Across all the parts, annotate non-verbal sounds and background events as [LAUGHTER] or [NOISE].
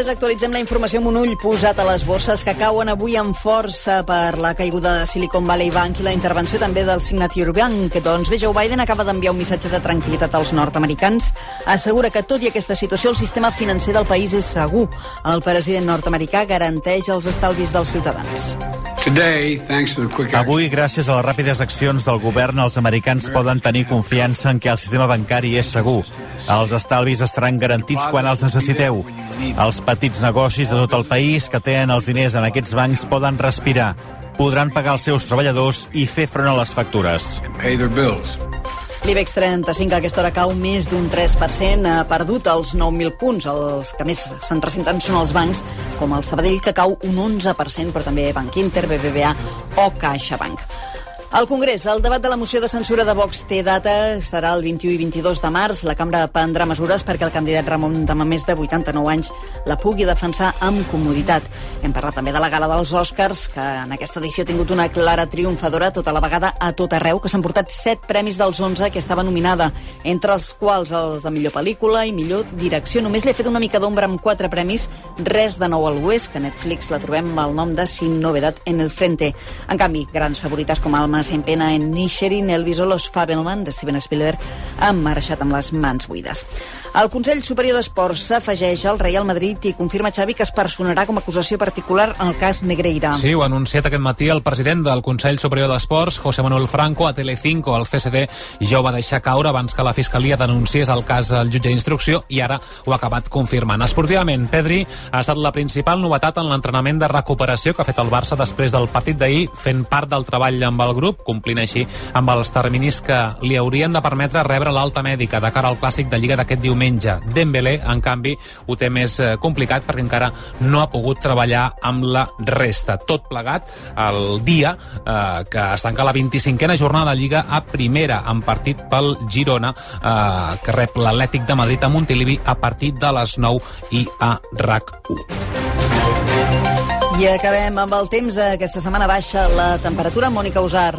3 actualitzem la informació amb un ull posat a les borses que cauen avui amb força per la caiguda de Silicon Valley Bank i la intervenció també del Signature Bank. Doncs bé, Joe Biden acaba d'enviar un missatge de tranquil·litat als nord-americans. Assegura que tot i aquesta situació el sistema financer del país és segur. El president nord-americà garanteix els estalvis dels ciutadans. Avui, gràcies a les ràpides accions del govern, els americans poden tenir confiança en que el sistema bancari és segur. Els estalvis estaran garantits quan els necessiteu. Els petits negocis de tot el país que tenen els diners en aquests bancs poden respirar, podran pagar els seus treballadors i fer front a les factures. L'IBEX 35 a aquesta hora cau més d'un 3%, ha perdut els 9.000 punts. Els que més se'n ressenten són els bancs, com el Sabadell, que cau un 11%, però també Banc Inter, BBVA o CaixaBank. Al Congrés, el debat de la moció de censura de Vox té data, serà el 21 i 22 de març. La cambra prendrà mesures perquè el candidat Ramon amb més de 89 anys la pugui defensar amb comoditat. Hem parlat també de la gala dels Oscars, que en aquesta edició ha tingut una clara triomfadora tota la vegada a tot arreu, que s'han portat 7 premis dels 11 que estava nominada, entre els quals els de millor pel·lícula i millor direcció. Només li he fet una mica d'ombra amb 4 premis, res de nou al oest, que Netflix la trobem amb el nom de Sin Novedad en el Frente. En canvi, grans favorites com Alma en pena en Nisherin, Elvis o Los Fabelman de Steven Spielberg han marxat amb les mans buides. El Consell Superior d'Esports s'afegeix al Real Madrid i confirma Xavi que es personarà com a acusació particular en el cas Negreira. Sí, ho ha anunciat aquest matí el president del Consell Superior d'Esports, José Manuel Franco, a Telecinco, al CSD, ja ho va deixar caure abans que la Fiscalia denunciés el cas al jutge d'instrucció i ara ho ha acabat confirmant. Esportivament, Pedri ha estat la principal novetat en l'entrenament de recuperació que ha fet el Barça després del partit d'ahir, fent part del treball amb el grup, complint així amb els terminis que li haurien de permetre rebre l'alta mèdica de cara al clàssic de Lliga d'aquest diumenge diumenge. Dembélé, en canvi, ho té més eh, complicat perquè encara no ha pogut treballar amb la resta. Tot plegat el dia eh, que es tanca la 25a jornada de Lliga a primera, en partit pel Girona, eh, que rep l'Atlètic de Madrid a Montilivi a partir de les 9 i a RAC1. I acabem amb el temps. Aquesta setmana baixa la temperatura. Mònica Usar.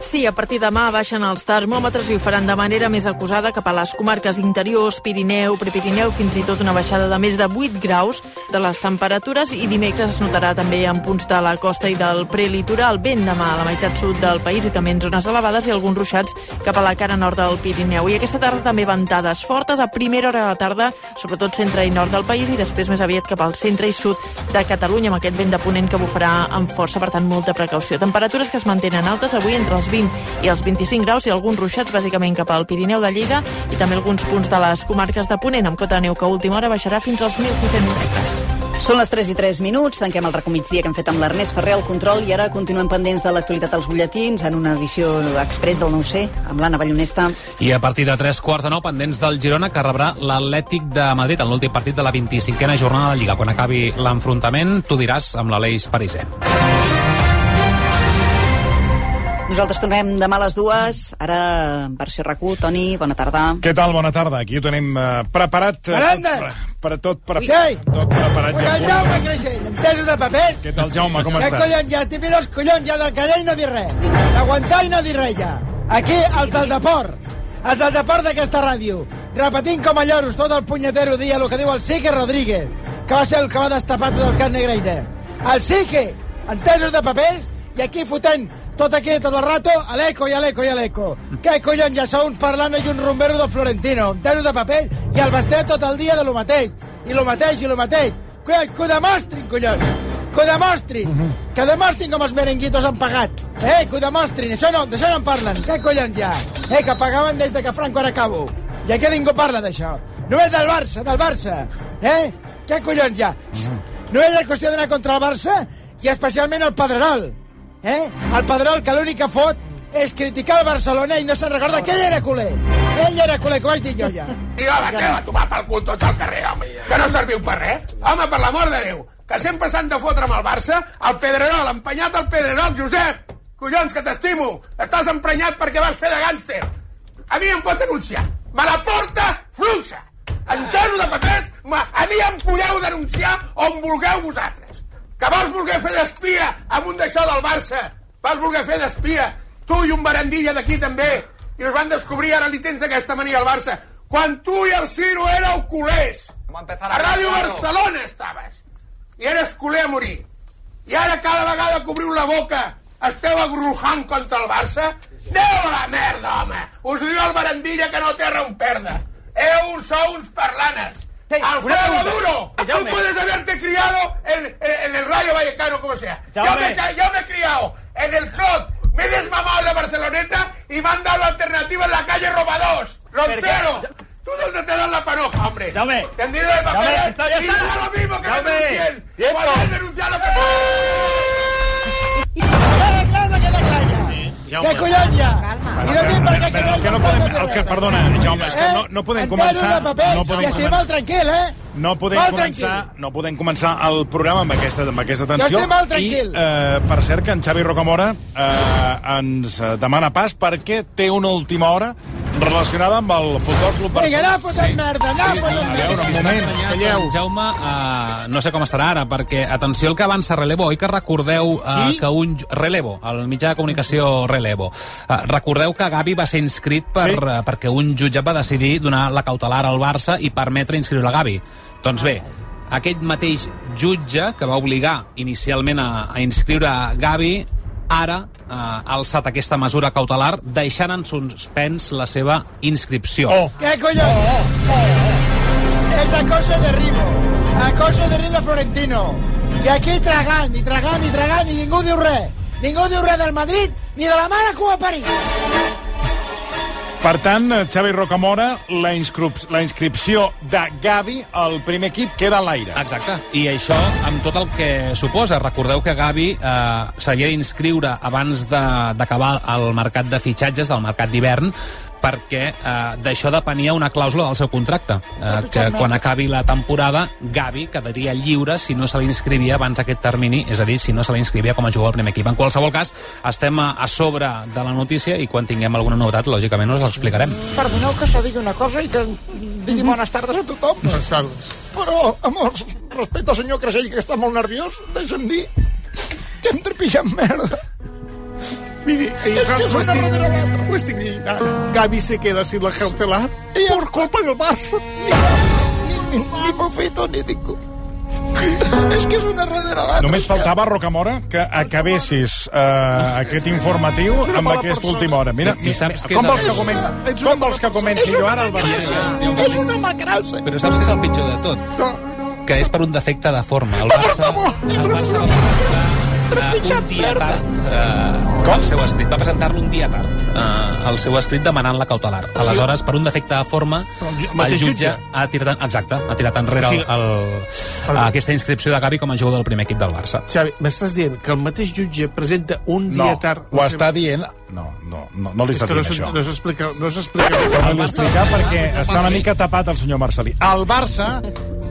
Sí, a partir de demà baixen els termòmetres i ho faran de manera més acusada cap a les comarques interiors, Pirineu, Prepirineu, fins i tot una baixada de més de 8 graus de les temperatures i dimecres es notarà també en punts de la costa i del prelitoral. Vent demà a la meitat sud del país i també en zones elevades i alguns ruixats cap a la cara nord del Pirineu. I aquesta tarda també ventades fortes a primera hora de tarda, sobretot centre i nord del país i després més aviat cap al centre i sud de Catalunya amb aquest vent de ponent que bufarà amb força, per tant molta precaució. Temperatures que es mantenen altes avui entre els els 20 i els 25 graus i alguns ruixats bàsicament cap al Pirineu de Lleida i també alguns punts de les comarques de Ponent amb cota neu que a última hora baixarà fins als 1.600 metres. Són les 3 i 3 minuts, tanquem el recomigdia que hem fet amb l'Ernest Ferrer al control i ara continuem pendents de l'actualitat als butlletins en una edició express del 9C amb l'Anna Ballonesta. I a partir de 3 quarts de 9 pendents del Girona que rebrà l'Atlètic de Madrid en l'últim partit de la 25a jornada de Lliga. Quan acabi l'enfrontament, tu diràs amb l'Aleix Pariser. Nosaltres tornem demà a les dues. Ara, versió rac Toni, bona tarda. Què tal? Bona tarda. Aquí ho tenim uh, preparat. Aranda! Tot, per, tot, per, Què? tot preparat. Pues el Jaume Creixell, entesos de papers. Què tal, Jaume? Com Què estàs? collons ja? T'he els collons ja del callar i no dir res. D'aguantar i no dir res ja. Aquí, el del deport. El del deport d'aquesta ràdio. Repetint com a lloros tot el punyetero dia el que diu el Sique Rodríguez, que va ser el que va destapar tot el cas Negreira. El Sique, entesos de papers, i aquí fotent tot aquí, tot el rato, a l'eco i a l'eco i a l'eco. Què collons, ja sou un parlant i un rumbero de Florentino, un tesos de paper i el vestit tot el dia de lo mateix. I lo mateix, i lo mateix. Collons, que ho demostrin, collons. Que ho demostrin. Que demostrin com els merenguitos han pagat. Eh, que ho demostrin. Això no, d'això no en parlen. Què collons ja? Eh, que pagaven des de que Franco era cabo. I aquí ningú parla d'això. Només del Barça, del Barça. Eh? Què collons ja? Només és qüestió d'anar contra el Barça i especialment el Pedrerol. Eh? El Pedrol, que l'únic que fot és criticar el Barcelona i no se'n recorda que ell era culer. Ell era culer, que ho vaig dir jo ja. I home, què va tomar pel cul tots al carrer, home? Que no serviu per res? Home, per l'amor de Déu, que sempre s'han de fotre amb el Barça, el Pedrerol, empenyat al Pedrerol, Josep! Collons, que t'estimo! Estàs emprenyat perquè vas fer de gàngster! A mi em pot denunciar! Me la porta fluixa! Entero de papers, a mi em podeu denunciar on vulgueu vosaltres! Que vols voler fer d'espia amb un d'això del Barça? Vas voler fer d'espia? Tu i un barandilla d'aquí també. I us van descobrir, ara li tens aquesta mania al Barça. Quan tu i el Ciro éreu culers. A Ràdio Barcelona estaves. I eres culer a morir. I ara cada vegada que obriu la boca esteu agrujant contra el Barça? Aneu a la merda, home! Us ho diu el Barandilla que no té on perdre. Eu sou uns parlanes. Alfredo Duro, tú puedes haberte criado en, en- en el Rayo Vallecano, como sea. Yo me, yo me he criado en el club, me he desmamado en la Barceloneta y me han dado alternativa en la calle Robados. Roncero, ¿tú dónde te dan la panoja, hombre? Jaume. Tendido de papeles ya y está. da lo mismo que me Jaume, denuncies. tiempo. Puedes denunciar lo que Queda clar, no queda clar ja. I no tinc per què Però el que no podem, el que, perdona, Jaume, és que no, no podem començar... de paper, no i podem estic començar, molt tranquil, eh? no podem molt començar, no podem començar el programa amb aquesta, amb aquesta tensió. estic molt tranquil. I, eh, per cert, que en Xavi Rocamora eh, ens eh, demana pas perquè té una última hora relacionada amb el Futbol Club Vinga, Barcelona. anar fotent merda, anar fotent A merda. veure, un moment. Calleu. Jaume, uh, no sé com estarà ara, perquè, atenció al que avança Relevo, oi que recordeu uh, que un... Relevo, el mitjà de comunicació Relevo. Uh, recordeu que Gavi va ser inscrit per, Sí. sí. uh, perquè un jutge va decidir donar la cautelar al Barça i permetre inscriure Gavi. Doncs bé, aquest mateix jutge que va obligar inicialment a, a inscriure Gavi ara eh, ha alçat aquesta mesura cautelar deixant en suspens la seva inscripció. Oh. Què collons? És acoso de Ribo. Acoso de Ribo Florentino. I aquí tragant, i tragant, i tragant, i ningú diu res. Ningú diu res del Madrid ni de la mare que ho ha parit. Per tant, eh, Xavi Rocamora, la, inscrip la inscripció de Gavi al primer equip queda a l'aire. Exacte. I això amb tot el que suposa. Recordeu que Gavi eh, s'havia d'inscriure abans d'acabar el mercat de fitxatges, del mercat d'hivern, perquè eh, d'això depenia una clàusula del seu contracte, eh, que quan acabi la temporada Gavi quedaria lliure si no se l'inscrivia abans d'aquest termini, és a dir, si no se l'inscrivia com a jugador al primer equip. En qualsevol cas, estem a, a sobre de la notícia i quan tinguem alguna novetat, lògicament, us l'explicarem. Perdoneu que se digui una cosa i que digui bones tardes a tothom. Bones tardes. Però, amors, respecte al senyor Creixell, que està molt nerviós, deixa'm dir que hem trepitjat merda. Mire, És que és una darrere l'altra. Pues Gaby se queda sin la cautelar por culpa del Barça. Ni, ni, ni Fofito ni Dico. És que és una darrere l'altra. Només faltava, Rocamora, que acabessis eh, aquest informatiu amb aquesta persona. última hora. Mira, I saps què com és vols que comenci, com vols que comenci jo ara? És una macralsa. Però saps què és el pitjor de tot? Que és per un defecte de forma. El Barça, el Barça va presentar eh, un dia tard eh, el seu escrit. Va presentar-lo un dia tard eh, el seu escrit demanant la cautelar. Aleshores, per un defecte de forma, el el jutge jutge. ha tirat, en- exacte, ha tirat enrere O sigui, el, el, aquesta inscripció de Gavi com a jugador del primer equip del Barça. Xavi, m'estàs dient que el mateix jutge presenta un dia No, tard... ho està dient... No, no, no, no li està no dient s'es- això. no s'explica... No s'explica... A explicar perquè està una mica tapat el senyor Marcelí. El Barça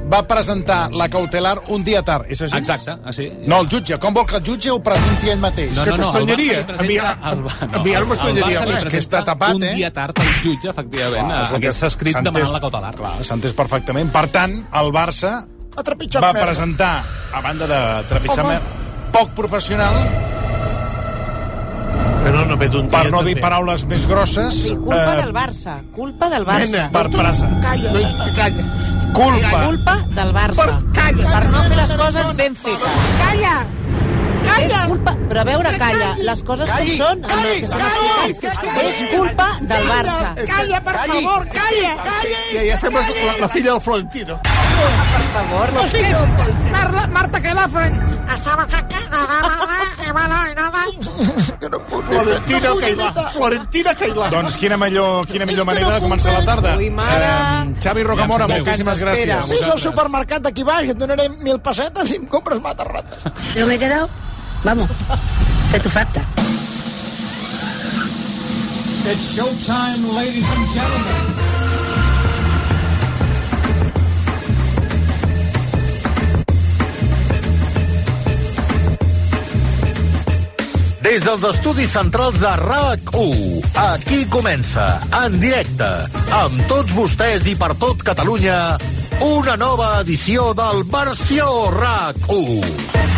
va presentar la cautelar un dia tard, és així? Exacte, així. No, el jutge. Com vol que el jutge ho presenti ell mateix? No, que no, no, el t'estranyaria. Barça li presenta... A mi- el, a mi ara el m'estranyaria Barça li res. És que està presenta tapat, un eh? dia tard al jutge, efectivament, Clar, el que escrit s'ha entès- demanant la cautelar. Clar, s'ha entès perfectament. Per tant, el Barça va merda. presentar, a banda de trepitjar poc professional, no ve d'un dia... per no dir també. paraules més grosses, Culpa eh, del Barça. Culpa del Barça. Nena, per presa. Calla. No, calla. Culpa. Culpa del Barça. Calla. Per no fer les coses ben fetes. Calla. És Calla. culpa... Però a veure, calla. Les coses com Calli. són. amb el Calli. que estem Calli. explicant. És culpa del Barça. Calla, per favor, calla. Calla. Ja, ja sembles la, la filla del Florentino. Per favor, no És que és Marla, Marta Calafren. Estava aquí. Que no puc dir res, Florentina no puc Cailà. imitar. Florentina Cailà. Doncs quina millor, quina millor És que manera de començar la tarda. Ui, mare. Eh, Xavi Rocamora, moltíssimes Que gràcies. Vés al supermercat d'aquí baix, et donaré mil pessetes i em compres matarrates. Yo me he quedado, vamos, de tu falta. Des dels estudis centrals de RAC1, aquí comença, en directe, amb tots vostès i per tot Catalunya, una nova edició del Versió RAC1.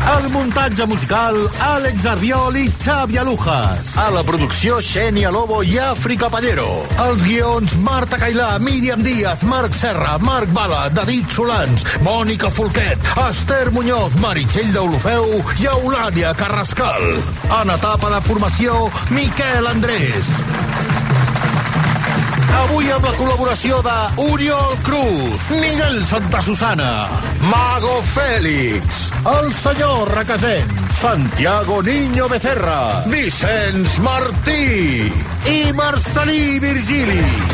El muntatge musical, Àlex Arbiol i Xavi Alujas. A la producció, Xenia Lobo i Àfrica Pallero. Els guions, Marta Cailà, Míriam Díaz, Marc Serra, Marc Bala, David Solans, Mònica Folquet, Esther Muñoz, Meritxell d'Olofeu i Eulàlia Carrascal. En etapa de formació, Miquel Andrés. Avui amb la col·laboració de Oriol Cruz, Miguel Santa Susana, Mago Fèlix, el senyor Requesens, Santiago Niño Becerra, Vicenç Martí i Marcelí Virgili.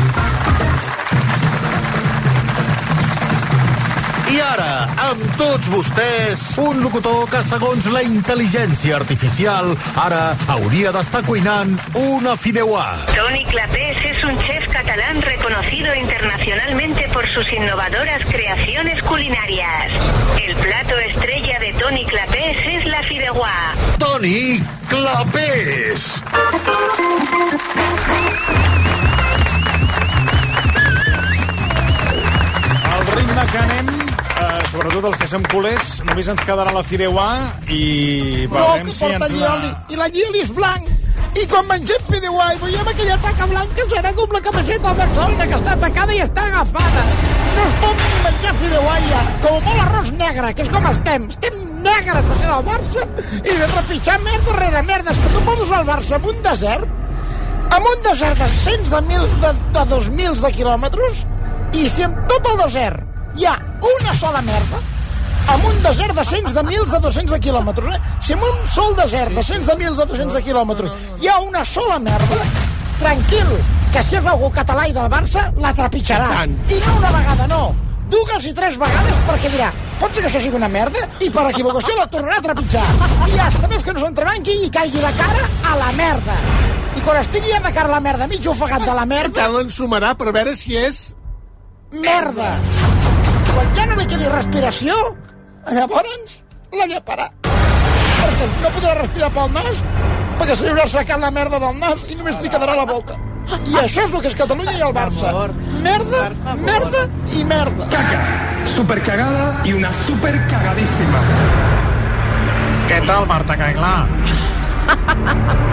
I ara, amb tots vostès, un locutor que, segons la intel·ligència artificial, ara hauria d'estar cuinant una fideuà. Tony Clapés es un chef catalán reconocido internacionalmente por sus innovadoras creaciones culinarias. El plato estrella de Tony Clapés es la fideuà. Toni Clapés. Al ritme que anem, sobretot els que som culers, només ens quedarà la fideuà i No, veurem que si ens llioli. la... I la llioli és blanc. I quan mengem fideuà i veiem aquella taca blanca serà com la camiseta de Barcelona que està atacada i està agafada. No es pot ni menjar fideuà ja. Com molt arròs negre, que és com estem. Estem negres a ser del Barça i de trepitjar merda rere merda. És que tu poses el Barça en un desert, en un desert de cents de mils, de, de dos mils de quilòmetres, i si en tot el desert hi ha una sola merda, amb un desert de cents de mils de 200 de quilòmetres, eh? Si en un sol desert de cents de mils de 200 de quilòmetres hi ha una sola merda, tranquil, que si és algú català i del Barça, la trepitjarà. I no una vegada, no. Dues i tres vegades perquè dirà pot ser que això sigui una merda i per equivocació la tornarà a trepitjar. I hasta més que no s'entrebanqui i caigui de cara a la merda. I quan estigui ja de cara a la merda, mig ofegat de la merda... Tant l'ensumarà per veure si és... Merda! Quan ja no li quedi respiració, llavors la lleparà. Perquè no podrà respirar pel nas, perquè se li haurà assecat la merda del nas i només li quedarà la boca. I això és el que és Catalunya i el Barça. Merda, merda i merda. Caca, super cagada y una super cagadísima. Què tal, Marta Cailà? [LAUGHS]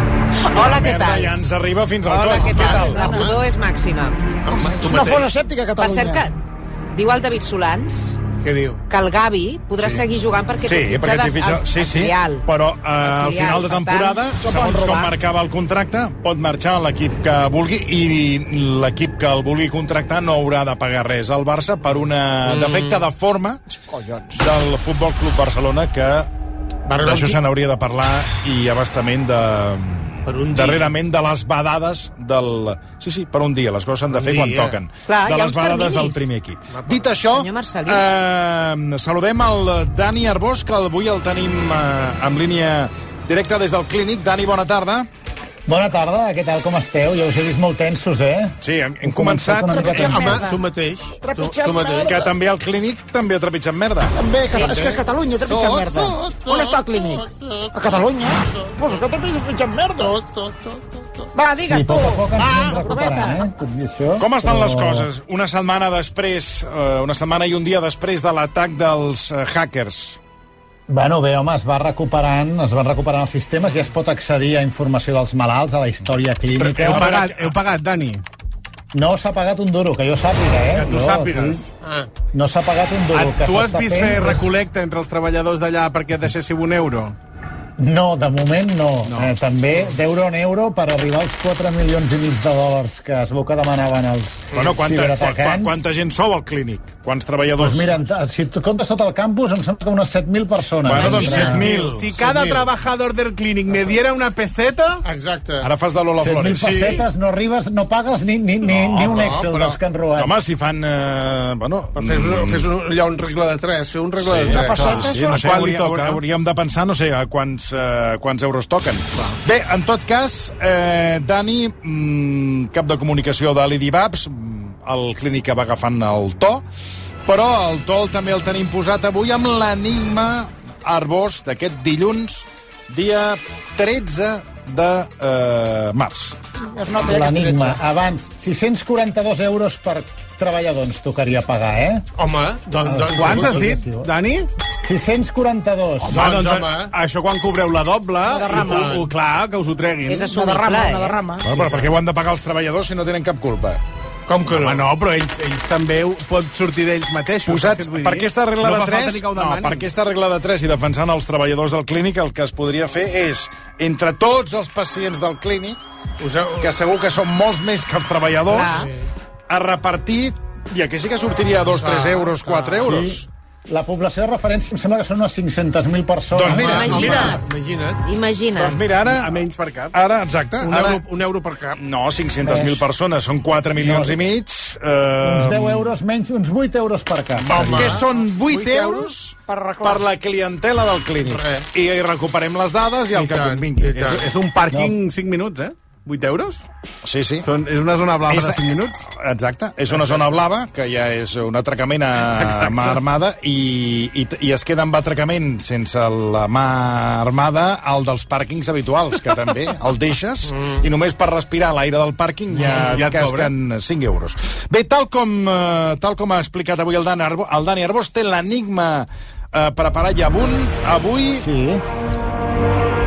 Hola, què tal? ja ens arriba fins al Hola, què tal? La pudor és màxima. No fos escèptica, Per Catalunya. cert que diu el David Solans Què diu? que el Gavi podrà Sí. seguir jugant perquè Sí, té perquè fitxa... al- Sí, sí, filial. però eh, al filial, final de temporada, tant, segons com marcava el contracte, pot marxar a l'equip que vulgui i l'equip que el vulgui contractar no haurà de pagar res al Barça per un Mm. defecte de forma del Futbol Club Barcelona que d'això se n'hauria de parlar i abastament de Per un dia. darrerament de les badades del... Sí, sí, per un dia, les coses s'han de fer quan dia. toquen. Clar, de les badades del terminis. primer equip. Dit això, eh, saludem el Dani Arbós, que avui el tenim eh, en línia directa des del clínic. Dani, bona tarda. Bona tarda, què tal, com esteu? Ja us he vist molt tensos, eh? Sí, hem, hem començat... Trepitjant Home, tu mateix. Tu, Trepitjant tu mateix. merda. Que també al clínic també ha trepitjat merda. També, que, és que a Catalunya trepitjant Tot, merda. tot, tot, On està el clínic? A Catalunya? Pues que trepitjant merda. Va, digues Sí, tu. Va, recuperant, proveta. eh? Com estan les però- coses? Una setmana després, eh, una setmana i un dia després de l'atac dels eh, hackers. Bueno, bé, home, es va recuperant, es van recuperant els sistemes, ja es pot accedir a informació dels malalts, a la història clínica. heu pagat- heu pagat, Dani? No s'ha pagat un duro, que jo sàpiga, eh? Que tu Jo, sàpigues. aquí No s'ha pagat un duro. El que Ah, tu has vist fer recolecta entre els treballadors d'allà perquè et deixéssiu un euro? No, de moment no. No. Eh, també d'euro en euro per arribar als 4 milions i mig de dòlars que es veu que demanaven els Bueno, quanta, qua, qua, ciberatacants. quanta gent sou al clínic? Quants treballadors? Doncs mira, si tu comptes tot el campus, em sembla que unes 7.000 persones. Bueno, doncs Entre- 7.000. Si cada trabajador del clínic me diera una peseta... Exacte. Ara fas de Lola 7.000 Flores. pessetes, no arribes, no pagues ni, ni, ni, No, ni un no, Excel però- dels que han robat. Home, si fan... Eh, bueno, Fes, un, fes un, allà un regle de 3, fer un regle Sí, de 3. sí, no sé, hauria, hauríem de pensar, no sé, a quants, eh, quants euros toquen. Bé, en tot cas, eh, Dani, mm, cap de comunicació de l'Idibabs, mm, el clínica va agafant el to, però el to també el tenim posat avui amb l'enigma Arbós d'aquest dilluns, dia 13 de eh, març. L'enigma, 13. abans, 642 euros per treballador ens tocaria pagar, eh? Home, doncs... doncs Quants has dit. Dani? 642. Home, doncs, home. això quan cobreu la doble, Una derrama. ho, clar, que us ho treguin. És Una derrama, eh? una derrama. Bueno, però per què ho han de pagar els treballadors si no tenen cap culpa? Com que no? Home, no, però ells, ells també ho- pot sortir d'ells mateixos. Posats, per dir? aquesta regla no de fa falta 3, ni que ho no, per aquesta regla de 3 i defensant els treballadors del clínic, el que es podria fer és, entre tots els pacients del clínic, que segur que són molts més que els treballadors, a repartir, i aquí sí que sortiria a 2, 3 Clar, euros, 4 euros. Sí. La població de referència em sembla que són unes 500.000 persones. Doncs mira, Imagina't. Imagina't. Imagina't. Doncs mira, ara... A menys per cap. Ara, exacte. Un ara, euro, un euro per cap. No, 500.000 persones, són 4 milions i mig. Eh, Uns 10 euros menys, uns 8 euros per cap. Home. Que són 8, 8 euros per per, la clientela del clínic. I, I recuperem les dades i el I que tant, convingui. És, és un pàrquing 5 minuts, eh? 8 euros? Sí, sí. Són, és una zona blava És- de 5 minuts? Exacte. És una zona blava, que ja és un atracament a Exacte. mà armada, i, i, i es queda amb atracament sense la mà armada el dels pàrquings habituals, que també el deixes, [LAUGHS] i només per respirar l'aire del pàrquing ja, Mm. Ja et casquen 5 euros. Bé, tal com, eh, tal com ha explicat avui el Dani, Arbo, el Dani Arbós, té l'enigma eh, preparat ja avui, avui Sí.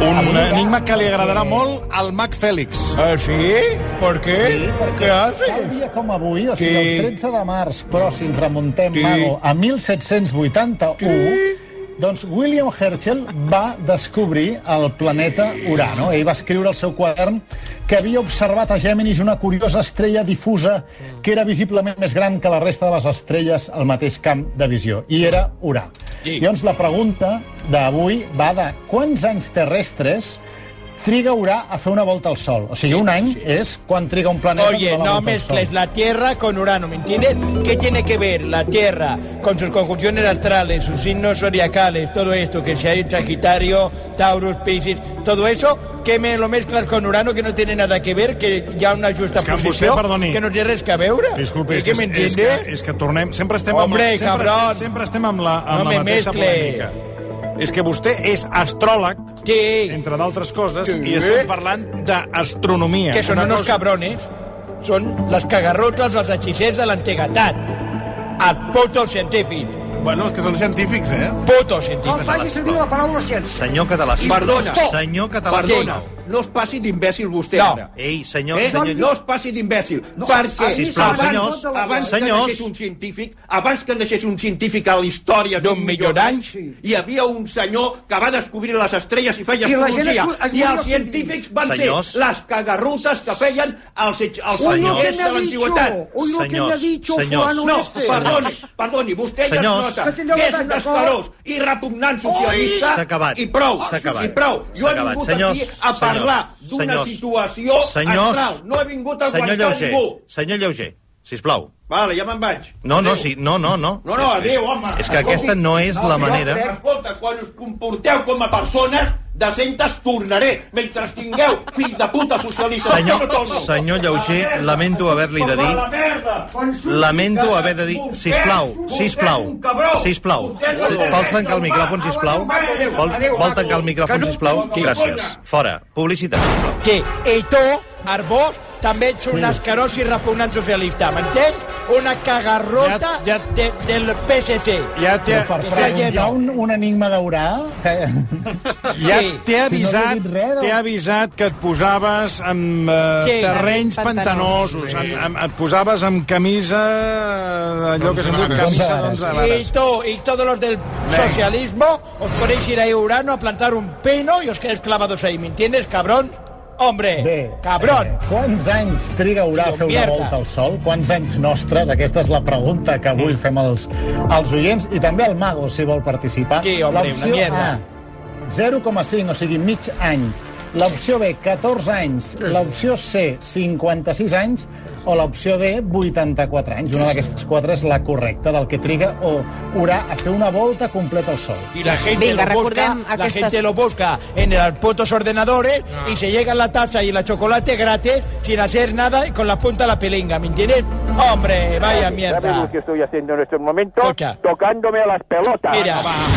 Un enigma que li agradarà molt al Mac Fèlix. ¿Ah, sí? ¿Por qué? Sí, perquè ¿Qué tal haces? dia com avui, o sigui, Què? el 13 de març, però si ens remuntem, Què? Mago, a 1781, doncs William Herschel va descobrir el planeta Urano. Ell va escriure al seu quadern que havia observat a Géminis una curiosa estrella difusa que era visiblement més gran que la resta de les estrelles al mateix camp de visió, i era Urà. Sí. Llavors, la pregunta d'avui va de quants anys terrestres triga Urà a fer una volta al Sol? O sigui, un any és quan triga un planeta a Oye, no volta al mezcles la Tierra con Urano, ¿me entiendes? ¿Qué tiene que ver la Tierra con sus conjunciones astrales, sus signos zodiacales, todo esto que se ha hecho Sagitario, Taurus, Piscis, todo eso? ¿Qué me lo mezclas con Urano que no tiene nada que ver, que ya una justa És que posició, vostè, perdoni. que no té res que veure? Disculpi, ¿Es és que que, me és, entiendes? que, és que tornem... Sempre estem Hombre, amb, sempre, sempre estem amb la, amb No la me mateixa mezcle. polèmica. És que vostè és astròleg, Sí. entre d'altres coses, Sí. i estem parlant d'astronomia. Que son Una unos cosa- cabrones. Son les cagarrotes, els hechicers de l'antiguitat. Els putos científics. Bueno, és que són científics, eh? Putos científics. faci servir la paraula ciència. Senyor català. Perdona. Senyor català, Perdona. No es passi d'imbècil vostè No. ara. Ei, senyor- Eh? senyor- No es passi d'imbècil. No. perquè Ah, sisplau, abans, senyors, abans senyors. que naixés un científic, abans que naixés un científic a la història d'un milió d'anys, hi havia un senyor que va descobrir les estrelles i feia I astrologia. es- es I els científics van Senyors. ser les cagarrutes que feien els, els senyors me de ha l'antiguitat. dicho, hoy lo que me ha dicho Senyors, fulano No, perdoni, perdoni, vostè Senyors. ja es nota Que és un de descarós i repugnant socialista i prou, i prou. Jo he acabat. vingut Senyors, aquí a parlar senyors, d'una situació senyors, astral. No he vingut a Senyor aguantar Lleuger, ningú. senyor Lleuger, sisplau. Vale, ja me'n vaig. No, no, Adéu. sí, no, no, no. No, no, adéu, home. És que aquesta no és la manera... Escolta, quan us comporteu com a persones decentes, tornaré. Mentre tingueu fill de puta socialista. Senyor, no senyor Lleuger, lamento haver-li de dir... Lamento haver de dir... Sisplau, sisplau, sisplau. Si, vols tancar el micròfon, sisplau? Vol, vol tancar el micròfon, sisplau? Gràcies. Fora. Publicitat, sisplau. Que i tu, Arbós, també ets un escarós i repugnant socialista, m'entens? Una cagarrota Ja- de, del PSC. Ja té, per Està lleno. un, un enigma d'Urà... Que... ja Sí. t'he Si no avisat, t'he doncs. avisat que et posaves amb eh, Sí. terrenys Pantanosos. pantanosos, amb, amb, et posaves amb camisa, allò que se'n diu camisa Doncs d'onze Y, vares. tú, y todos los del socialismo os podéis ir a Urano a plantar un peno y os quedáis clavados ahí, ¿me entiendes, cabrón? Hombre, Bé, cabrón. Eh, quants anys triga Urà a fer una volta al Sol? Quants anys nostres? Aquesta és la pregunta que avui fem als, als oients i també al Mago, si vol participar. Sí, hombre, una mierda. A, 0,5, o sigui, mig any. L'opció B, 14 anys. L'opció C, 56 anys. O l'opció D, 84 anys. Una d'aquestes quatre és la correcta, del que triga o Urà a fer una volta completa al Sol. Y la gente Venga, lo busca, recordem la aquestes- gente lo busca en los putos ordenadores y se llega la taza y la chocolate gratis sin hacer nada y con la punta de la pelinga, ¿me entiendes? Hombre, vaya ¿Sabes mierda. lo que estoy haciendo en estos momentos? Escucha. Tocándome a las pelotas. Mira,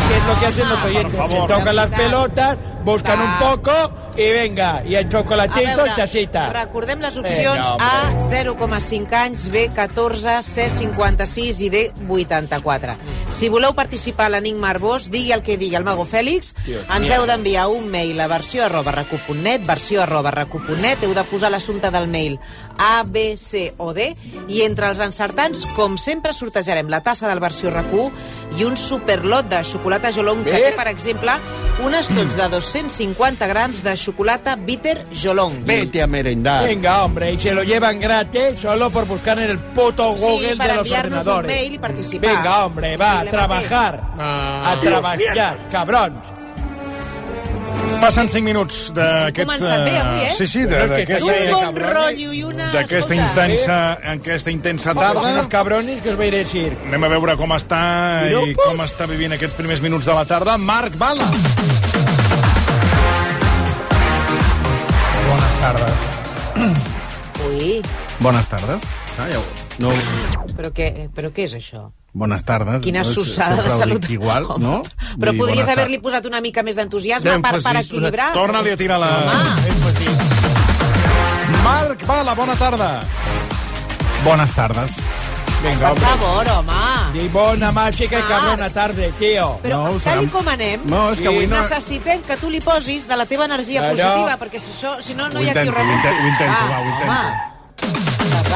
¿qué es lo que hacen los oyentes? Se tocan las pelotas, buscan un poco y venga, y el A chocolatito y tacita. recordem les Vinga, opcions. A, 0,5 anys, B, 14, C, 56 i D, 84. Si voleu participar a l'Enigma Arbós, digui el que digui el Mago Fèlix, ens heu d'enviar un mail a versió arroba recu.net, versió arroba recu.net, heu de posar l'assumpte del mail A, B, C o D, i entre els encertants, com sempre, sortejarem la tassa del versió RAC1 i un superlot de xocolata Jolong, que té, per exemple, un estoig de 250 grams de xocolata bitter Jolong. Vete a merendar. Venga, hombre, y se lo llevan gratis solo por buscar en el puto Google Sí, para de los enviarnos un ordenadores. mail y participar. Venga, hombre, va, a trabajar. Ah. A trabajar, cabrón. Passen 5 minuts d'aquest... començat bé, avui, eh? Sí, sí, que d'aquesta... Un bon rotllo i una... D'aquesta intensa, aquesta intensa tarda. unos cabrones que os voy a ir a decir. Anem a veure com està i com està vivint aquests primers minuts de la tarda. Marc Bala. Bones tardes. Ui, Bones tardes. Ah, ja ho... no... però què, però què és això? Bones tardes. Quina sussada de salut. Igual, Home, no? Però Vull podries haver-li posat una mica més d'entusiasme per, per equilibrar. Torna-li a tirar la... Marc Bala, bona tarda. Bones tardes. Venga, Per favor, home. Y bona mágica y cabrona tarde, tío. Però No, tal i com anem, No, és que avui no- necessitem que tu li posis de la teva energia Claro. positiva, perquè si, això, si no, no Ho hi ha qui intento, ho ho intento, ho intento, Ah, va, ho intento.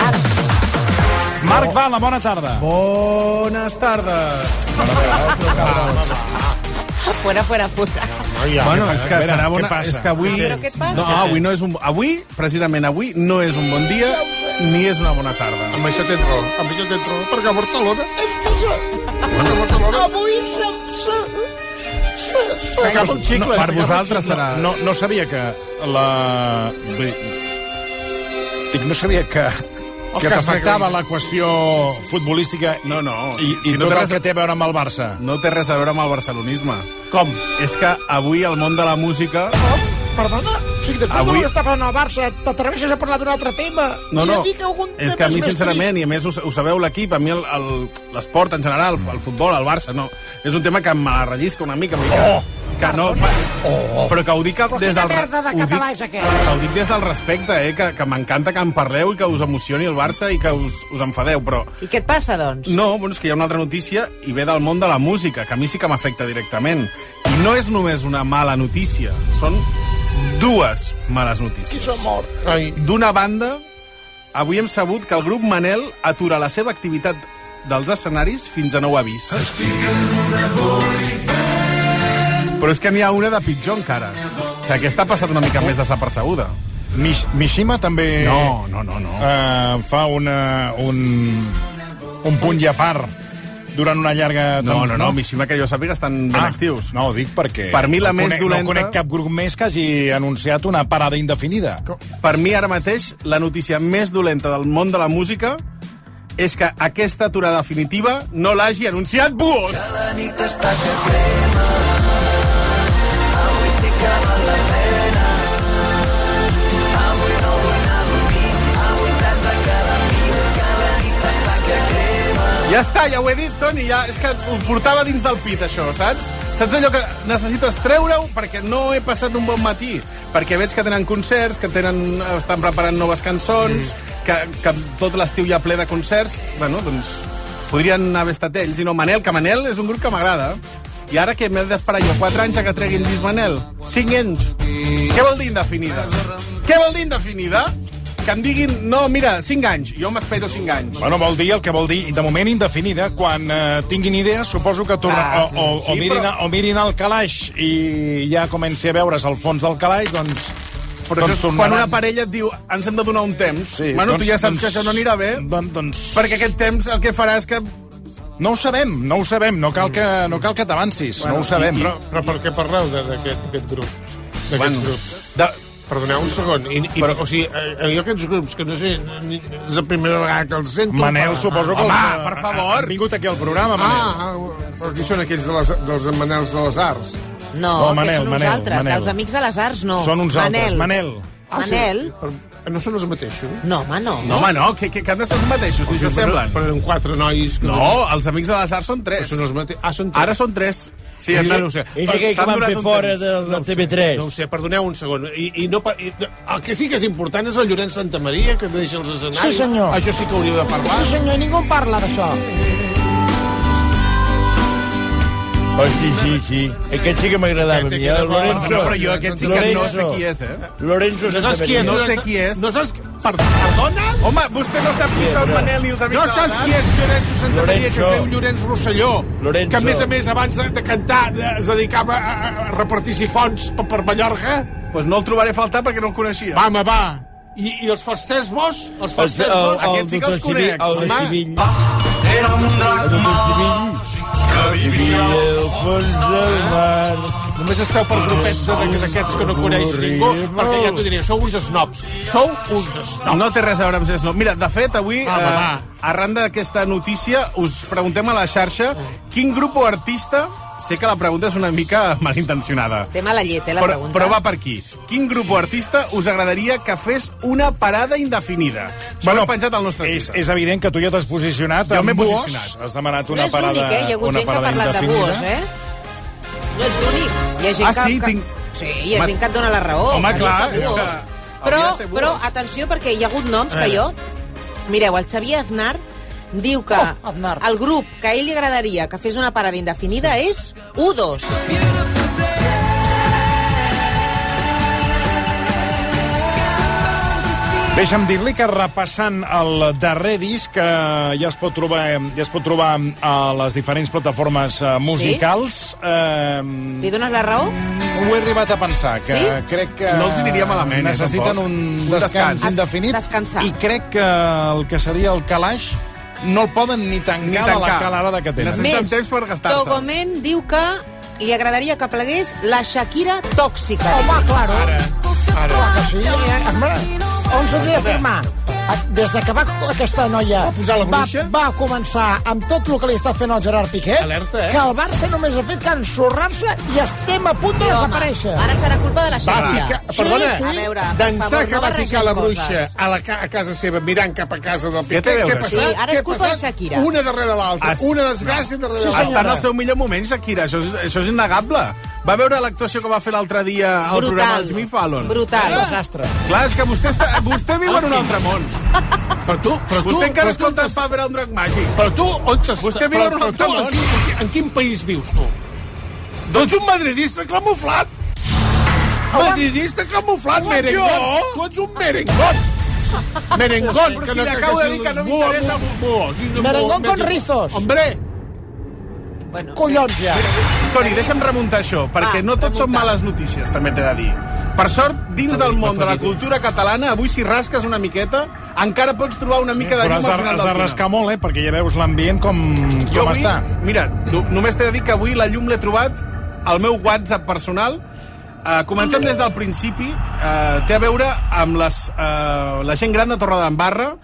Home. Marc Bala, bona tarda. Bones tardes. Fuera, fuera, fuera. bueno, és que serà bona... És que avui... Però què et passa? No, avui no és un... Avui, precisament avui, no és un bon dia ni és una bona tarda. Amb això tens raó, amb això tens raó, perquè a Barcelona... És que... Perquè a Barcelona... Avui se... se... S'acaba un xicle. No, per vosaltres xicle. serà... No, no sabia que la... Dic, no sabia que, que cas t'afectava la qüestió futbolística No, no. i, i si no tot té el res- que té a veure amb el Barça. No té res a veure amb el barcelonisme. Com? És que avui el món de la música... Perdona? O sigui, després Avui- de que està passant al Barça, t'atreveixes a parlar d'un altre tema? No, I no, a dir que algun és que a mi, sincerament, i a més ho, ho sabeu l'equip, a mi el- el- l'esport en general, el futbol, el Barça, no, és un tema que me la rellisca una mica. mica oh! Que no, oh! Però que ho dic Però des del... merda de ho dic- català és aquest? Que ho dic des del respecte, eh? Que, que m'encanta que en parleu i que us emocioni el Barça i que us, us enfadeu, però... I què et passa, doncs? No, bueno, és que hi ha una altra notícia i ve del món de la música, que a mi sí que m'afecta directament. I no és només una mala notícia, són dues males Qui notícies. s'ha mort? D'una banda, avui hem sabut que el grup Manel atura la seva activitat dels escenaris fins a nou avís. Però és que n'hi ha una de pitjor encara, que aquesta ha passat una mica més desapercebuda. Mish, Mishima també No, no, no, no. eh, fa una, un, un punt i a part durant una llarga... No, no, no, Mishima, que jo sàpiga, estan ben Ah, actius. No, ho dic perquè... Per mi la no més conec, dolenta- No conec cap grup més que hagi anunciat una parada indefinida. Per mi, ara mateix, la notícia més dolenta del món de la música és que aquesta aturada definitiva no l'hagi anunciat Buos. Ja està, ja ho he dit, Toni, ja, és que ho portava dins del pit, això, saps? Saps allò que necessites treure-ho perquè no he passat un bon matí? Perquè veig que tenen concerts, que tenen, estan preparant noves cançons, que, que tot l'estiu hi ha ple de concerts. Bueno, doncs podrien haver estat ells, i no Manel, que Manel és un grup que m'agrada. I ara que m'he d'esperar jo 4 anys a que treguin Lluís Manel? 5 anys? Què vol dir indefinida? Què vol dir indefinida? Que em diguin, no, mira, 5 anys. Jo m'espero 5 anys. Bueno, vol dir el que vol dir, de moment indefinida. Quan eh, tinguin idees, suposo que torna, Ah, o, o, sí, o, mirin, però- o mirin el calaix i ja comenci a veure's al fons del calaix, doncs... Però doncs això és quan una parella et diu ens hem de donar un temps. Sí, bueno, tu doncs- ja saps doncs- que això no anirà bé. Doncs, doncs... Perquè aquest temps el que farà és que... No ho sabem, no ho sabem. No cal que, no cal que t'avancis, no ho sabem. Però, però per què parleu de- d'aquest aquest grup? D'aquests Bueno, grups? De... Perdoneu un segon. I, i, però, o sigui, eh, jo aquests grups, que no sé, ni, és la primera vegada que els sento... Manel, suposo que Home, els, per ha- favor. Han vingut aquí al programa, Manel. Ah, ah, però qui són aquells de les, dels Manels de les Arts? No, No, Manel, són uns Manel, altres. Manel. Els amics de les arts, no. Són uns altres. Manel. Ah, sí? Manel? Però No són els mateixos? No, home, no. No, home, no, que, que, que han de ser els mateixos, ni Sí, s'assemblen. Però, però eren quatre nois... Que No, els amics de les arts són tres. són els mateixos. Ah, són tres. Ara són tres. Sí, Sí, hem no ho sé. És aquell que S'han van fer fora de, No sé, TV3. No ho sé, perdoneu un segon. I, i no, i, el que sí que és important és el Llorenç Santa Maria, que deixa els escenaris. Sí, senyor. Això sí que hauríeu de parlar. Sí, senyor, ningú parla d'això. Oh, sí, sí, sí. Aquest sí que m'agradava a mi, eh? El Lorenzo. No, però jo aquest sí que no sé qui és, eh? Lorenzo No saps qui és? No sé qui és. No saps... Per, perdona? Home, vostè no sap qui són Manel i els amics No saps qui és Llorenço Santa Maria, que es Lorenzo. diu Llorenç Rosselló, Lorenzo. que a més a més abans de, de cantar es dedicava a, a repartir sifons per, per Mallorca? Pues no el trobaré a faltar perquè no el coneixia. Va, home, va. I, i els fasters bos? Els fasters el- bos? el Aquests sí que els conec. el de. Civil. Era un drac que vivia al fons del mar. Només esteu per grupets d'aquests que no coneix ningú, perquè ja t'ho diré, sou uns snobs. Sou uns snobs. No té res a veure amb Snow. Mira, de fet, avui, va. eh, arran d'aquesta notícia, us preguntem a la xarxa quin grup o artista... Sé que la pregunta és una mica malintencionada. Té mala llet, eh, la Però, pregunta. però va per aquí. Quin grup o artista us agradaria que fes una parada indefinida? Això bueno, ho penjat al nostre És, és evident que tu ja t'has posicionat Jo m'he amb Buos. posicionat. Has demanat No una és parada, l'únic, eh? Hi ha hagut una gent que ha parada parlat de indefinida. buos, eh? No és l'únic. Hi ha gent Ah, que... sí? que... Tinc- Sí, hi ha Home, gent que et dona la raó. home, clar, que és Però, de però, atenció, perquè hi ha hagut noms que jo... Mireu, el Xavier Aznar diu que Oh, Aznar. el grup que a ell li agradaria que fes una parada indefinida és U2. Deixa'm dir-li que repassant el darrer disc que ja es pot trobar, ja es pot trobar a les diferents plataformes eh, musicals, eh, Li dones la raó? ho he arribat a pensar, que Sí? crec que No els aniria malament, eh, necessiten tampoc. un, Un descans, descans. indefinit Descansar. i crec que el que seria el calaix no el poden ni tancar, Ni de tancar. la calarada que tenen. Necessiten temps per gastar-se'ls. Togomen diu que li agradaria que plegués la Shakira tòxica. Home, claro. Ara, ara. Clar que sí. Eh, Home, on s'ha d'afirmar? Des de que va aquesta noia Va posar la va, bruixa? va començar amb tot el que li està fent el Gerard Piqué, Alerta, eh? que el Barça només ha fet que ensorrar-se i estem a punt de Sí, home, desaparèixer. Ara serà culpa de la Va Shakira. ficar, Sí, perdona, sí. A veure, d'ençà favor, que no va ficar la coses. bruixa a, la, ca- a casa seva mirant cap a casa del Piqué, què ha passat? Sí, ara Què és culpa de? Shakira. Una darrere l'altra, Est- una desgràcia darrere Sí, l'altra. Està en el seu millor moment, Shakira. Això és, això és innegable. Va veure l'actuació que va fer l'altre dia al programa del Jimmy Fallon. Brutal. Un desastre. Clar, és que vostè, està, vostè viu en un altre món. Però tu, però tu, Vostè encara tu escolta estàs- Faber el drac màgic. Però tu, on estàs? Vostè viu però, en un altre tu, món. en, quin, en quin país vius, tu? Tu ets un madridista camuflat. Madridista camuflat, jo? Tu ets un merengón. Merengón. Però si li acabo de dir que no m'interessa. Merengón con rizos. Hombre, Bueno, Collons, ja. Toni, deixa'm remuntar això, perquè Va, no tot són males notícies, també t'he de dir. Per sort, dins del món de la cultura catalana, avui si rasques una miqueta, encara pots trobar una mica de llum has al de, final has del de túnel. rascar molt, eh? Perquè ja veus l'ambient com, Jo com avui, està. Mira, no, només t'he de dir que avui la llum l'he trobat al meu WhatsApp personal. Uh, comencem des del principi. Uh, té a veure amb les, uh, la gent gran de Torredembarra.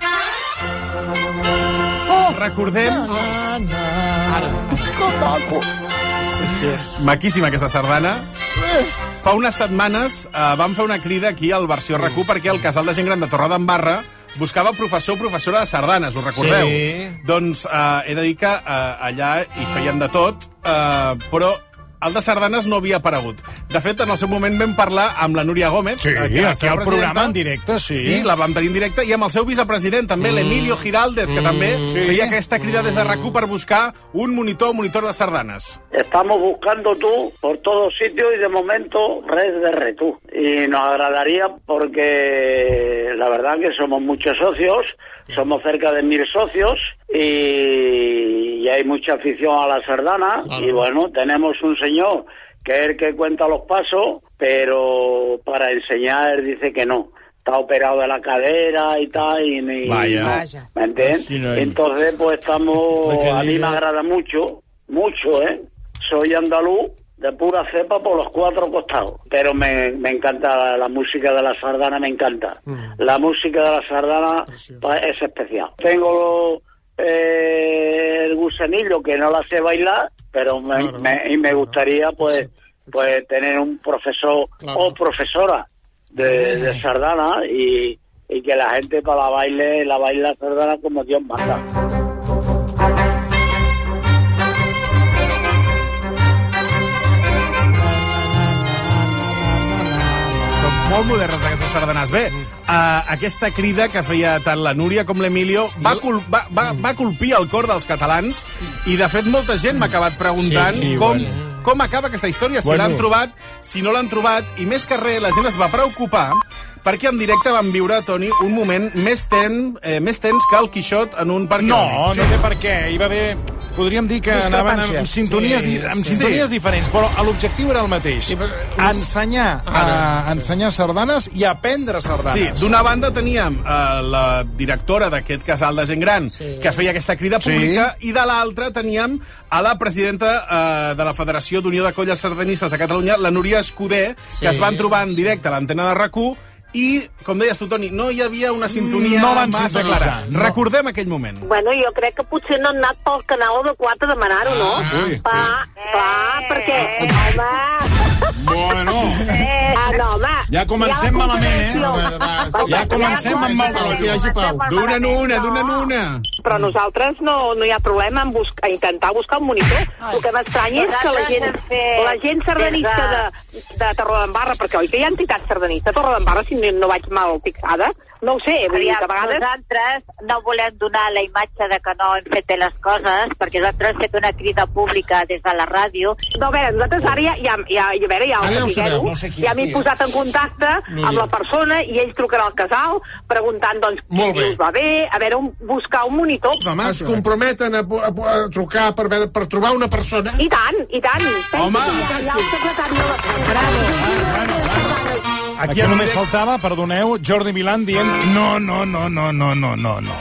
Recordem... Ara. Que maco. Maquíssima aquesta sardana. Fa unes setmanes eh, vam fer una crida aquí al Versió RAC1 perquè el casal de gent gran de Torredembarra buscava professor o professora de sardanes, us recordeu? Sí. Doncs eh, he de dir que eh, allà hi feien de tot, eh, però el de sardanes no havia aparegut. De fet, en el seu moment vam parlar amb la Núria Gómez. Sí, eh, aquí al presidenta. programa en directe, sí. Sí, la vam tenir en directe, i amb el seu vicepresident, també, mm. l'Emilio Giraldez, que també Sí. feia aquesta crida des de rac per buscar un monitor monitor de sardanes. Estamos buscando tú por todos sitios y de momento red de retú. Y nos agradaría porque la verdad que somos muchos socios, somos cerca de mil socios y, y hay mucha afición a la sardana y bueno, tenemos un señor que es el que cuenta los pasos, pero para enseñar él dice que no. Está operado de la cadera y tal, y, y Vaya. no. ¿me entiendes? Sí, no hay- Entonces, pues estamos, a mí me agrada mucho, mucho, ¿eh? Soy andaluz de pura cepa por los cuatro costados, pero me, me encanta la, la música de la sardana, me encanta. La música de la sardana pa- es especial. Tengo eh, el gusanillo que no la sé bailar, pero me, me- y me gustaría pues pues tener un profesor o profesora de, de sardana y, y que la gente para la baile la baile la sardana como Dios manda. Molt modernes aquestes sardanes. Bé, uh, aquesta crida que feia tant la Núria com l'Emilio va, cul va, va, va colpir el cor dels catalans i, de fet, molta gent m'ha acabat preguntant Sí, sí, com, bueno. com acaba aquesta història, si Bueno. l'han trobat, si no l'han trobat, i més que res, la gent es va preocupar perquè en directe van viure, Toni, un moment més, ten, eh, més tens que el Quixot en un parc No, no té per què. Hi va haver... Podríem dir que anaven amb sintonies, Sí, amb sí. sintonies Sí. diferents, però l'objectiu era el mateix. Ensenyar, a, ensenyar sardanes i aprendre sardanes. Sí, d'una banda teníem eh, la directora d'aquest casal de gent gran sí. que feia aquesta crida Sí. pública i de l'altra teníem a la presidenta eh, de la Federació d'Unió de Colles Sardanistes de Catalunya, la Núria Escudé, Sí. que es van trobar en directe a l'antena de rac i, com deies tu, Toni, no hi havia una sintonia No van massa clara. no. Recordem aquell moment. Bueno, jo crec que potser no han anat pel canal adequat a demanar-ho, no? Ah, ui. Va, va, perquè... Home... Bueno. Ah, no, home. Ja comencem malament, eh? contradicció. Va, Va, ja comencem amb mal rotllo. Que hi hagi pau. D'una en una, d'una en una. Però nosaltres no, no hi ha problema en buscar, intentar buscar un monitor. El que m'estranya és que la gent, la gent sardanista de, de Torredembarra, perquè oi que hi ha entitats sardanistes a Torredembarra, si no, no vaig mal fixada, no ho sé, vull dir que a vegades... Nosaltres no volem donar la imatge de que no hem fet bé les coses, perquè nosaltres hem fet una crida pública des de la ràdio. No, a veure, nosaltres ara ja, ja, ja, ja, a veure, ja, Ara ja ho sabeu, no sé ja m'he posat en contacte amb ja. la persona i ells trucaran al casal preguntant doncs, Molt qui bé. us va bé, a veure, un, buscar un monitor. Es comprometen a, a, a trucar per, veure, per trobar una persona? I tant, i tant. Home! Ja, ja el secretari de la... Aquí només faltava, perdoneu, Jordi Milan dient no, no, no, no, no, no, no, no.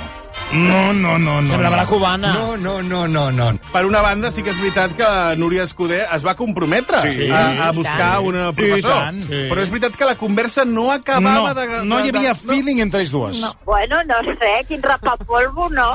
No, no, no, no. Semblava la cubana. No, no, no, no, no. Per una banda, sí que és veritat que Núria Escudé es va comprometre Sí. a, a buscar tant. un I professor. tant. Sí. Però és veritat que la conversa no acabava No, de... no hi de- havia de- feeling entre ells dues. No. Bueno, no sé, quin rapapolvo, no?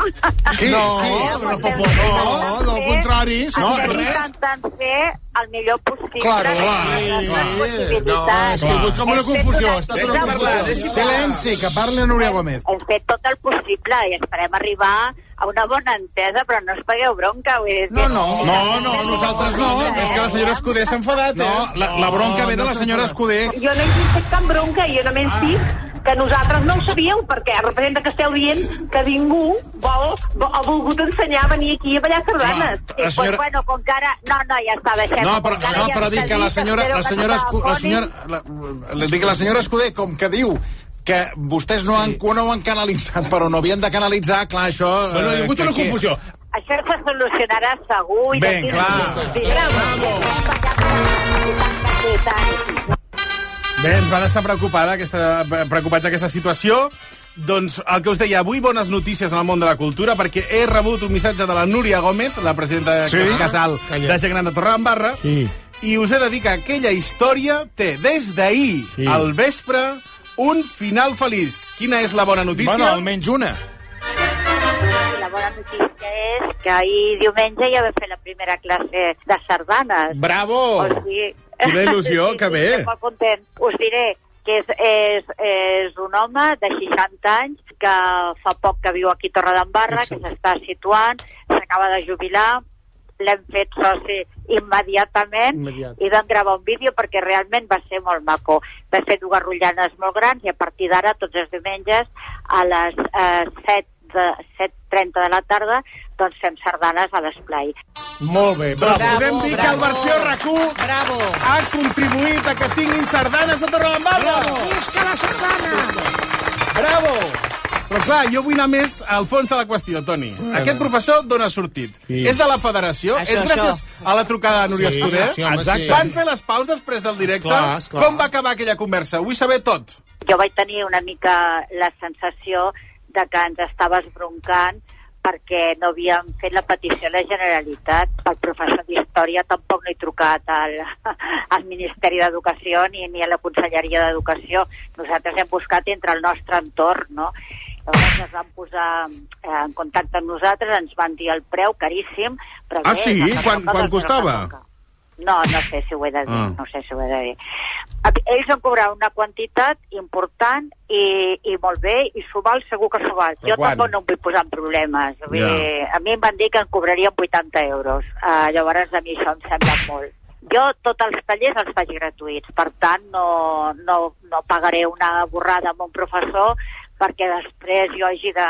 Qui? No, Qui? rapapolvo, no, no, al contrari, No, no, Estem intentant fer el millor possible. Claro, clar, clar. No, és que és com una confusió, una confusió. tot- Silenci, que parli la Núria Gómez. Hem fet tot el possible i esperem arribar a una bona entesa, però no us pagueu bronca. Vull dir, No, no, no, no, nosaltres no. És que la senyora Escudé s'ha enfadat, eh? No, la, la bronca ve de la senyora Escudé. Jo no he fet cap bronca, jo només dic que nosaltres no ho sabíeu, perquè representa que esteu dient que ningú vol, vol, ha volgut ensenyar a venir aquí a ballar sardanes. Sí, pues, bueno, com que ara... No, no, ja està, deixem No, però, no, ja però dic que la senyora, la senyora, no Escu- la senyora, la, la, dic que la senyora Escudé, com que diu que vostès no, han, no ho han canalitzat, però no havien de canalitzar, clar, això... Bueno, hi ha hagut una que- confusió. Això se solucionarà segur. i Ben, clar. Sí, Bravo! Bé, ens va deixar preocupada aquesta, preocupats aquesta situació. Doncs el que us deia, avui bones notícies en el món de la cultura, perquè he rebut un missatge de la Núria Gómez, la presidenta Sí? sí? casal Calla. de Gent Gran de Torredembarra, Sí. i us he de dir que aquella història té des d'ahir Sí. al vespre un final feliç. Quina és la bona notícia? Bueno, almenys una. La bona notícia és que ahir diumenge ja vam fer la primera classe de sardanes. Bravo! O sigui... Quina il·lusió, que bé. Estic molt content. Us diré que és, és, és un home de 60 anys que fa poc que viu aquí a Torredembarra, que s'està situant, s'acaba de jubilar, l'hem fet soci immediatament Immediat. i vam gravar un vídeo perquè realment va ser molt maco. Va fer dues rotllanes molt grans i a partir d'ara, tots els diumenges, a les eh, 7 de 7.30 de la tarda, doncs fem sardanes a l'esplai. Molt bé, Doncs bravo. podem dir que el versió RAC1 Bravo. ha contribuït a que tinguin sardanes de Torredembarra. Bravo. Visca la sardana! Bravo! Però clar, jo vull anar més al fons de la qüestió, Toni. Aquest professor d'on ha sortit? Sí. És de la federació? Això, és gràcies a la trucada de Núria Sí, Escudé? sí, home, Exacte. sí. Van fer les paus després del directe? Esclar, esclar. Com va acabar aquella conversa? Vull saber tot. jo vaig tenir una mica la sensació de que ens estava esbroncant perquè no havíem fet la petició a la Generalitat. El professor d'Història tampoc no he trucat al, [LAUGHS] al Ministeri d'Educació ni, ni a la Conselleria d'Educació. Nosaltres hem buscat entre el nostre entorn, no? Llavors es van posar eh, en contacte amb nosaltres, ens van dir el preu caríssim, però Ah, bé, sí? Quan- quan costava? No, no sé si ho he de dir, Ah. no sé si ho he de dir. Ells han cobrat una quantitat important i, i molt bé, i s'ho val, segur que s'ho val. Però Jo quan? tampoc no em vull posar en problemes. Vull Ja. dir, a mi em van dir que em cobrarien 80 euros. Uh, llavors a mi això em sembla molt. Jo tots els tallers els faig gratuïts, per tant no, no, no pagaré una borrada amb un professor perquè després jo hagi de...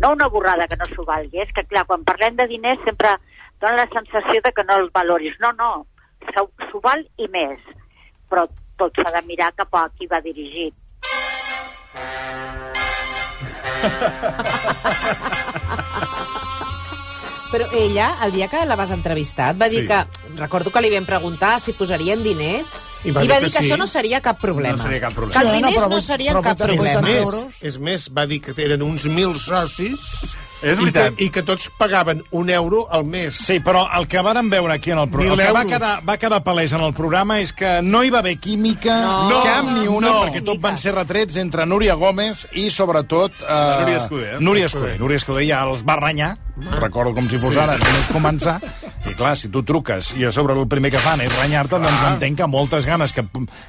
No una borrada que no s'ho valgui, és que clar, quan parlem de diners sempre dona la sensació de que no els valoris. No, no, s'ho val i més. Però tot s'ha de mirar cap a qui va dirigit. Però ella, el dia que la vas entrevistar, et va dir Sí. que... Recordo que li vam preguntar si posarien diners I i va va, dir que que, sí. això no seria cap problema. No seria cap problema. Que els Sí, no, diners però no, serien però cap vuitanta- problema. És més, és més, va dir que eren uns mil socis És i, veritat. que, i que tots pagaven un euro al mes. Sí, però el que vàrem veure aquí en el programa, el Mil que va quedar, va quedar palès en el programa és que no hi va haver química, No. cap ni una, No. perquè tot van ser retrets entre Núria Gómez i, sobretot... Eh, Núria Escudé, eh? Núria Escudé. Núria Escudé ja els va renyar, recordo com si fos Sí. ara, només començar, i clar, si tu truques i a sobre el primer que fan és renyar-te, doncs entenc que moltes ganes que,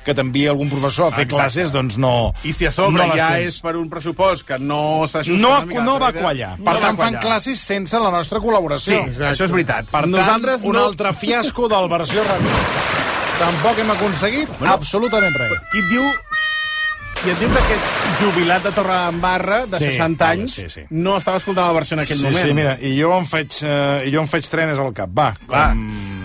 que t'enviï algun professor a fer Exacte. classes, doncs no I si a sobre no ja és per un pressupost que no s'ajusta no, mica no va quallar. Per no tant, fan classes sense la nostra col·laboració. Sí, això és veritat. Per tant, Nosaltres un no- altre fiasco del versió ràdio. [LAUGHS] Tampoc hem aconseguit bueno, absolutament res. Qui et diu i et diu que aquest jubilat de Torredembarra, de Sí, 60 vale, anys, sí, sí. no estava escoltant la versió en aquell sí, moment. Sí, mira, i jo em faig, eh, jo em faig trenes al cap. Va, com,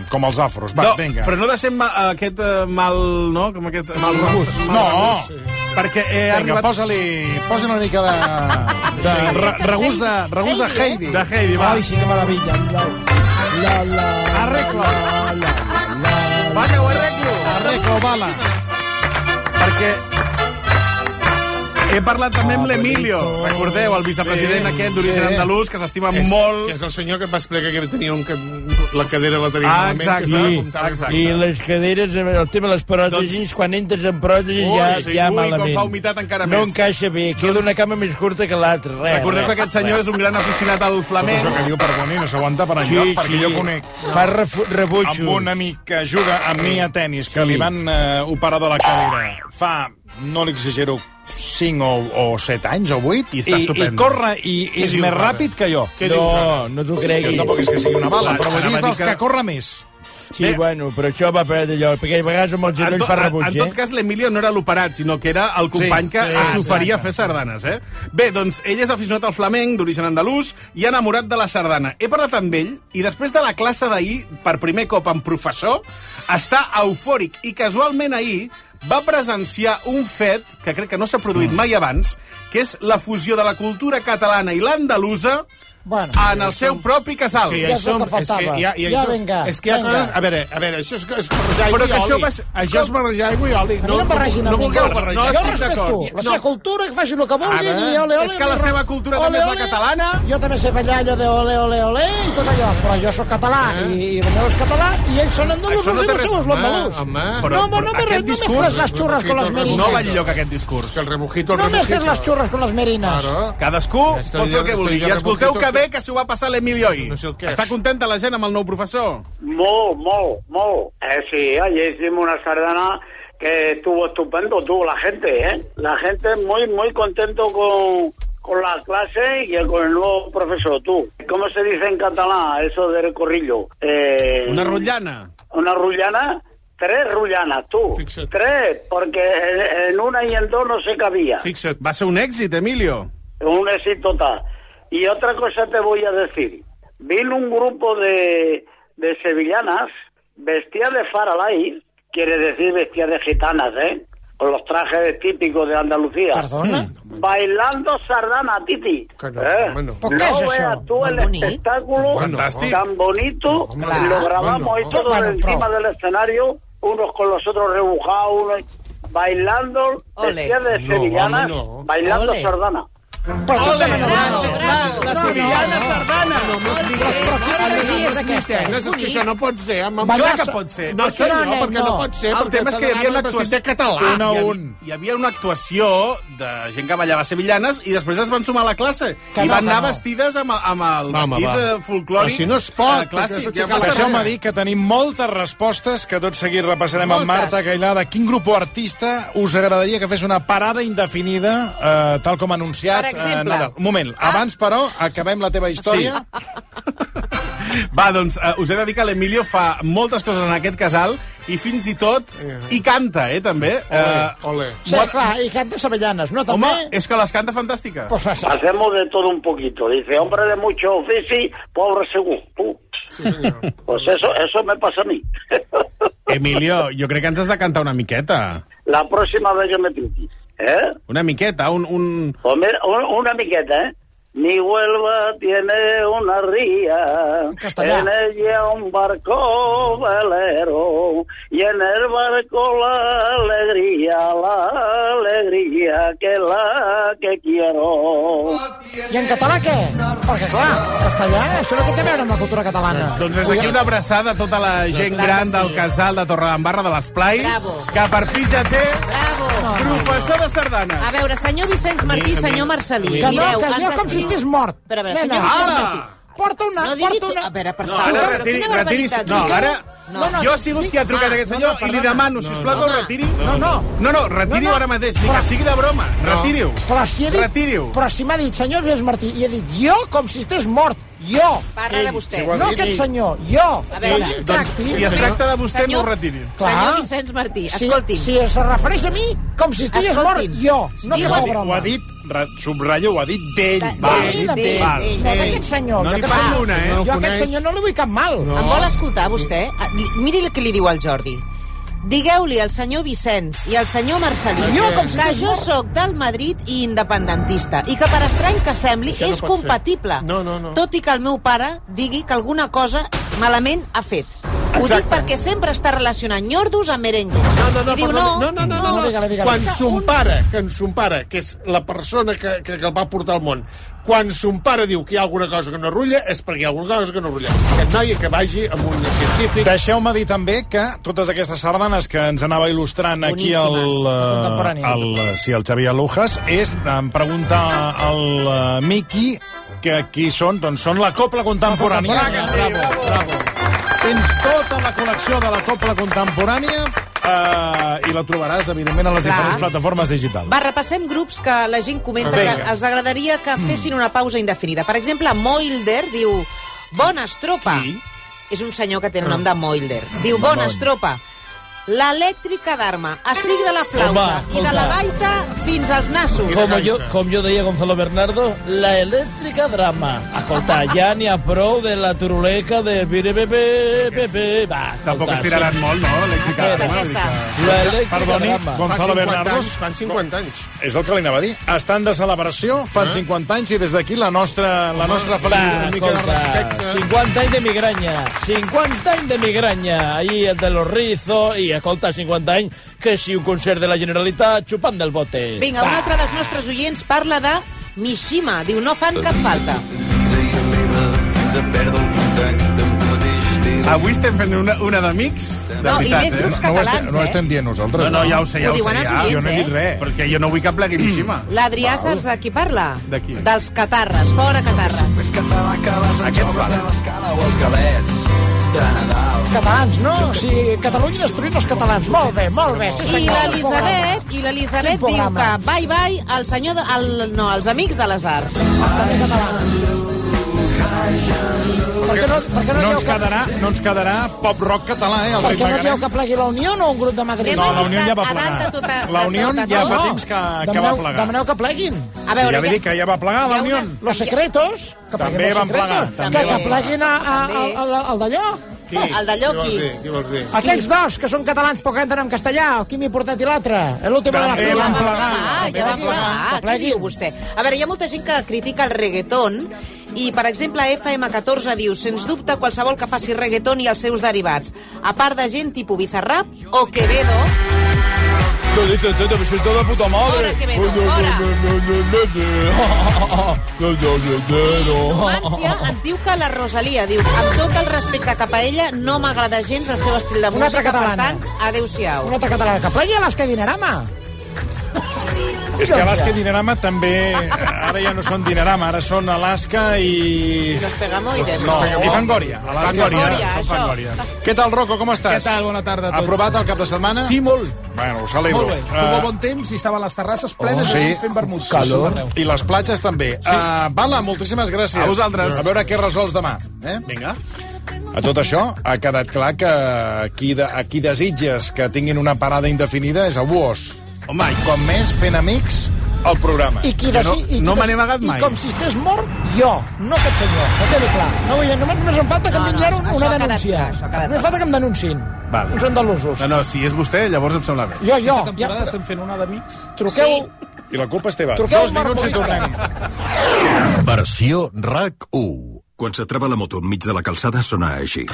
com els afros. Va, no, vinga. però no deixem ma aquest eh, mal, no? Com aquest mal regust. No. Mal regust. Perquè he Vinga, arribat... posa-li posa una mica de, de re, regust de, regust de Heidi. De Heidi, va. Ai, sí, que meravella. La, la, la, Arreglo. La, la, la, Va, que ho arreglo. Arreglo, bala. Perquè he parlat també amb l'Emilio, recordeu, el vicepresident Sí, aquest d'origen sí. andalús, que s'estima molt... Que és el senyor que va explicar que tenia un, ca- la cadera la tenia Ah, malament, exacte. que Sí, comptant exacte. I les caderes, el tema de les pròtesis, quan entres en pròtesis Ui, ja, sí, ja ui, quan malament. fa humitat encara no més. encaixa bé, queda una cama més curta que l'altra. Recordeu res. que aquest senyor és un gran aficionat al Tot flamenc. això que diu, perdoni, no s'aguanta per enlloc, perquè jo conec Fa rebutxo. amb un amic que juga amb mi a tennis, que Sí. li van eh, operar de la cadera fa, no li exagero, 5 o, o 7 anys o 8, I està i, estupendo. i corre i Què és dius més ara? ràpid que jo. Què dius ara? No t'ho creguis. Jo tampoc és que sigui una bala, La- però vull dir, és dels que- que corre més. Sí, Bé. bueno, però això va perdre allò, perquè a vegades amb els En, genolls to, fa en, rebuig, en tot eh? cas, l'Emilio no era l'operat, sinó que era el company Sí, que sí, s'oferia a fer sardanes, eh? Bé, doncs, ell és aficionat al flamenc, d'origen andalús, i enamorat de la sardana. He parlat amb ell, i després de la classe d'ahir, per primer cop amb professor, està eufòric, i casualment ahir va presenciar un fet que crec que no s'ha produït mai abans, que és la fusió de la cultura catalana i l'andalusa Bueno, en el seu propi casal. que Ja és el que som- faltava. És que ja, Ja, ja, som- vinga, és que ha vinga. coses... A veure, a veure, això és, és barrejar Però aigua que i això oli. va ser- Això és barrejar aigua i oli. A mi no em barregin no, a no No, barrejar. no, jo respecto la seva cultura, que facin el que vulguin, Ara. i ole, ole. És que la seva cultura també és la catalana. Jo també sé ballar allò de ole, ole, ole, i tot allò, però jo sóc català, Eh? i, i el meu és català, i ells són andalusos, Això no i el res- seu és l'andalús. No, no, no, no, aquest no discurs- mezcles las churras con las merinas. No va enlloc aquest discurs. Que el rebujito, el No mezcles rebujito. las churras con las merinas. Claro. Cadascú Ja pot fer el que vulgui. I escolteu Rebujito que bé que s'ho va passar l'Emilio ahir. No sé el què Està contenta la gent amb el nou professor? Molt, molt, molt. Eh, sí, ayer hicimos una sardana que estuvo estupendo, tuvo la gente, ¿eh? La gente muy, muy contento con, con la clase y con el nuevo profesor, tú. ¿Cómo se dice en catalán eso del corrillo? Eh, Una rotllana. Una rullana, tres rullanas, tú. Fixa't. Tres, porque en, en una y en dos no se cabía. Fixa't. Va ser un èxit, Emilio. Un éxito total. Y otra cosa te voy a decir. Vino un grupo de, de sevillanas vestidas de faralay, quiere decir vestidas de gitanas, ¿eh? Con los trajes típicos de Andalucía. Perdona? Bailando sardana, Titi. No, ¿Eh? home, no. ¿Por qué es no eso? veas tú el bonito. espectáculo Fantástico. tan bonito. Claro. Lo grabamos Bueno, ahí todos bueno, encima pro. del escenario, unos con los otros rebujados, unos bailando, vestidas de sevillanas, no. bailando Ole. sardana. Però tots hem bravo. La No, no, sevillana no. sardana. Però quina energia és aquesta? Tens, és que això no pot ser. Ballar Clar que pot ser. No, sé, no, no, perquè no no. pot ser. El perquè tema és que hi havia una actuació... de català. Un a Hi havia- un. Hi havia una actuació de gent que ballava sevillanes i després es van sumar a la classe. Que I no, van anar no. vestides amb, amb el Va, vestit va. eh, folclòric. Però si no es pot, la Deixeu-me res. dir que tenim moltes respostes que tot seguit repassarem amb. Marta Cailà de quin grup o artista us agradaria que fes una parada indefinida, eh, tal com ha anunciat Eh, Nadal. Un moment, abans, però, acabem la teva història. Va, doncs, uh, us he de dir que l'Emilio fa moltes coses en aquest casal i fins i tot hi canta, eh, també. Ole, ole. Sí, clar, i canta sevillanes, no? Home, També? és que les canta fantàstica. Pues, Hacemos de todo un poquito. Dice, hombre de mucho ofici, pobre según. Tú. Sí, senyor. Pues eso, eso me pasa a mí. [LAUGHS] Emilio, jo crec que ens has de cantar una miqueta. La próxima vez que me truquis. ¿Eh? Una miqueta, un... un... Un- una miqueta, ¿eh? Mi Huelva tiene una ría, Castellà. en ella un barco velero, y en el barco la alegría, la alegría que la que quiero. I en català què? Perquè, clar, castellà, això no té a veure amb la cultura catalana. Doncs des d'aquí una abraçada a tota la gent Clar gran sí. del casal de Torredembarra de l'Esplai, que per fi ja té Bravo. professor de sardanes. A veure, senyor Vicenç Martí, senyor Marcelí, Que no, mireu, que ens jo com si estigués mort. Però, a veure, Nena, senyor ara. Porta una... No porta tu- una... A veure, per No, favor, ara però retiri, retiri... No, ara... No, no, jo he sigut qui ha trucat Ah, aquest senyor no, no, i li demano, sisplau, que ho Home. retiri. No, no. No, no, retiri-ho No, no. ara mateix, ni Però- que sigui de broma. Retiri-ho. Però si he dit... Retiri-ho. Però si m'ha dit senyor Vicenç Martí, i he dit jo com si estigués mort. Jo. Parla de vostè. No aquest senyor, jo. A veure, em Doncs, tracti. si es tracta de vostè, Senyor- no ho retiri. Clar. Senyor Vicenç Martí, Si, escolti'm. si es refereix a mi com si estigués mort, jo. No que pobre dit, ho ha home. dit subratllo, ho ha dit d'ell. De- Va, d'ell, d'ell, val. d'ell. No d'aquest senyor. No li senyor- una, eh? Jo No a aquest senyor no li vull cap mal. Em vol escoltar, vostè? Ah, Miri el que li diu al Jordi. Digueu-li al senyor Vicenç i al senyor Marcelí Jo, com si que jo mort. sóc del Madrid i independentista i que per estrany que sembli Això no és pot compatible. No, no, no. Tot i que el meu pare digui que alguna cosa malament ha fet. Ho dic perquè sempre està relacionant ñordos amb merengue. No, no, no, diu, no, no, no, no, no, No, digue-li, digue-li. Quan son pare, que en son pare, que és la persona que, que, que el va portar al món, quan son pare diu que hi ha alguna cosa que no rutlla, és perquè hi ha alguna cosa que no rutlla. Aquest noi que vagi amb un científic... Deixeu-me dir també que totes aquestes sardanes que ens anava il·lustrant aquí el, el, sí, el Xavier Lujas és, em pregunta el uh, Miqui que qui són, doncs són la Copla Contemporània. La Contemporània, bravo, bravo. Tens tota la col·lecció de la Copla Contemporània uh, i la trobaràs, evidentment, a les Clar. diferents plataformes digitals. Va, repassem grups que la gent comenta Vinga. que els agradaria que fessin una pausa indefinida. Per exemple, Moilder diu Bona estropa. Qui? És un senyor que té el nom de Moilder. Diu Bona estropa. L'elèctrica d'arma. Estic de la flauta Home, i de la gaita fins als nassos. Com jo, com jo deia Gonzalo Bernardo, la elèctrica drama. Escolta, ja n'hi ha prou de la turuleca de. Va, Tampoc es tiraran sí. molt, no? Elèctrica. Aquesta, Vull dir aquesta. que- La elèctrica Perdoni, drama. Fa Gonzalo 50 Bernardo. anys, fan 50 anys. És el que li anava a dir. Estan de celebració, fan 50 anys, i des d'aquí la nostra, la nostra respecte. 50 anys de migranya, 50 anys de migranya, ahí el de los rizos, i escolta, 50 anys, que si un concert de la Generalitat xupant del bote. Vinga, un altre dels nostres oients parla de Mishima. Diu, no fan cap falta. Avui estem fent una, una d'amics, de No, i veritat, més eh? grups No ho estem, catalans, no ho eh? estem dient nosaltres. No, no, ja ho sé, ja Ho ho, diuen sé, els ja. oients, Jo no he dit eh? res. Perquè jo no vull que plegui Mishima. L'Adrià saps de qui parla? De qui? Dels catarres, fora catarres. Aquests van. Catalans, no? O sigui, Catalunya destruint els catalans. Molt bé, molt bé. Sí, I senyor. l'Elisabet, i l'Elisabet Quin diu que programa? bye bye al senyor de, al, no, als amics de les arts. També catalans. Per què no, per què no, No ens que, quedarà, no ens quedarà pop rock català, eh? El per què no dieu que plegui la Unió o un grup de Madrid? No, a la Unió ja va plegar. tota- La Unió tota ja fa temps que, que va demaneu, plegar. demaneu que pleguin. A veure, ja li ja- dic que ja va plegar la Unió. una- Los secretos. Que També van plegar, també. Que, que pleguin a, a, a, a, a, al d'allò. Qui? El d'allò, Qui vols qui? dir? Qui vols dir? Aquells dos, que són catalans però que entren en castellà, el Quimi Portet i l'altre. És l'últim de la També fila. van Ja va plegar. plegar, També ja va van plegar. plegar. Que Què diu vostè? A veure, hi ha molta gent que critica el reggaeton i, per exemple, FM14 diu sens dubte qualsevol que faci reggaeton i els seus derivats. A part de gent tipus Bizarrap o Quevedo, Lo dice usted, me siento de puta madre. Ens diu que la Rosalia diu amb tot el respecte cap a ella no m'agrada gens el seu estil de Una altra música, per catalana. tant, adeu-siau. Una altra catalana. Que plegui a les que Dinarama. És que Alaska i Dinarama també... Ara ja no són Dinarama, ara són Alaska i... Los pegamoides. No, i Fangoria. Alaska i Fangoria. Són Fangoria. Què tal, Rocco, com estàs? Què tal? Bona tarda a tots. Aprovat el cap de setmana? Sí, molt. Bueno, ho celebro. Molt bé. Eh, Feia bon temps i estava a les terrasses plenes Oh, de sí. fent vermuts. Calor. I les platges també. Sí. Uh, Bala, moltíssimes gràcies. A vosaltres. A veure què resols demà. Eh? Vinga. A tot això, ha quedat clar que qui, de, a qui desitges que tinguin una parada indefinida és a Buos. Home, Com més fent amics al programa. I qui deci... i qui deci- I com si estés mort, jo, no aquest senyor, que quedi clar. No vull, només, només em falta que No, em no, vinguin una, això una denúncia. quedat Només falta que em denunciin. Val. Uns andalusos. No, no, si és vostè, llavors em sembla bé. Jo, jo. Aquesta temporada estem fent una d'amics. Truqueu... I la culpa és teva. Truqueu Dos minuts i tornem. Versió RAC 1. Quan s'atrava la moto enmig de la calçada sona així.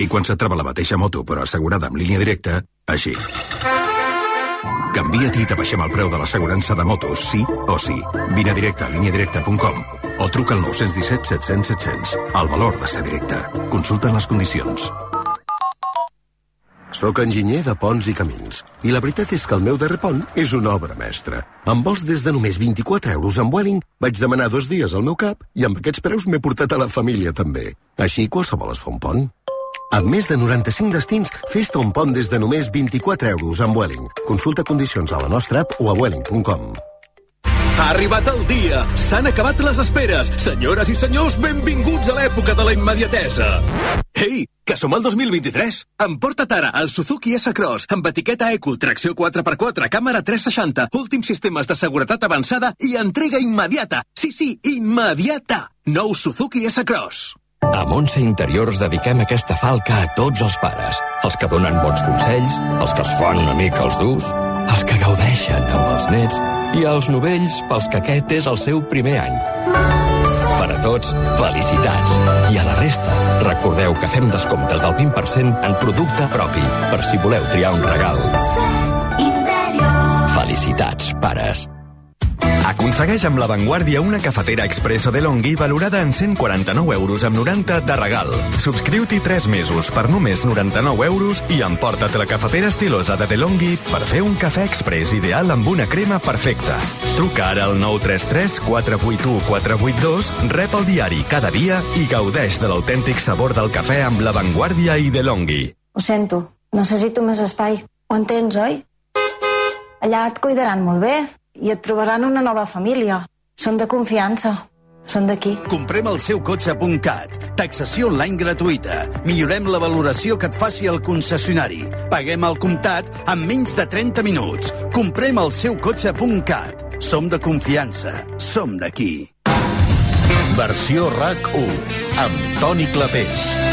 I quan s'atrava la mateixa moto però assegurada amb línia directa, així. Canvia't i t'abaixem el preu de l'assegurança de motos, sí o sí. Vine a directe a lineadirecta.com o truca al 917 700 700. El valor de ser directe. Consulta les condicions. Soc enginyer de ponts i camins. I la veritat és que el meu darrer pont és una obra mestra. Amb vols des de només 24 euros amb Welling, vaig demanar dos dies al meu cap i amb aquests preus m'he portat a la família també. Així qualsevol es fa un pont. Amb més de 95 destins, fes-te un pont des de només 24 euros amb Welling. Consulta condicions a la nostra app o a welling.com. Ha arribat el dia. S'han acabat les esperes. Senyores i senyors, benvinguts a l'època de la immediatesa. Ei, que som al 2023. Emporta't ara el Suzuki S-Cross amb etiqueta Eco, tracció 4x4, càmera 360, últims sistemes de seguretat avançada i entrega immediata. Sí, sí, immediata. Nou Suzuki S-Cross. A Montse Interiors dediquem aquesta falca a tots els pares. Els que donen bons consells, els que es fan una mica els durs, els que gaudeixen amb els nets i els novells pels que aquest és el seu primer any. Per a tots, felicitats. I a la resta, recordeu que fem descomptes del 20% en producte propi, per si voleu triar un regal. Felicitats, pares. Aconsegueix amb La Vanguardia una cafetera expresso de Longhi valorada en 149 euros amb 90 de regal. Subscriu-t'hi 3 mesos per només 99 euros i emporta't la cafetera estilosa de DeLonghi per fer un cafè express ideal amb una crema perfecta. Truca ara al 933 481 482, rep el diari cada dia i gaudeix de l'autèntic sabor del cafè amb La Vanguardia i DeLonghi. Ho sento, necessito més espai. Ho entens, oi? Allà et cuidaran molt bé i et trobaran una nova família. Són de confiança. Són d'aquí. Comprem el seu cotxe.cat. Taxació online gratuïta. Millorem la valoració que et faci el concessionari. Paguem al comptat en menys de 30 minuts. Comprem el seu cotxe.cat. Som de confiança. Som d'aquí. Versió RAC 1. Amb Toni Clapés.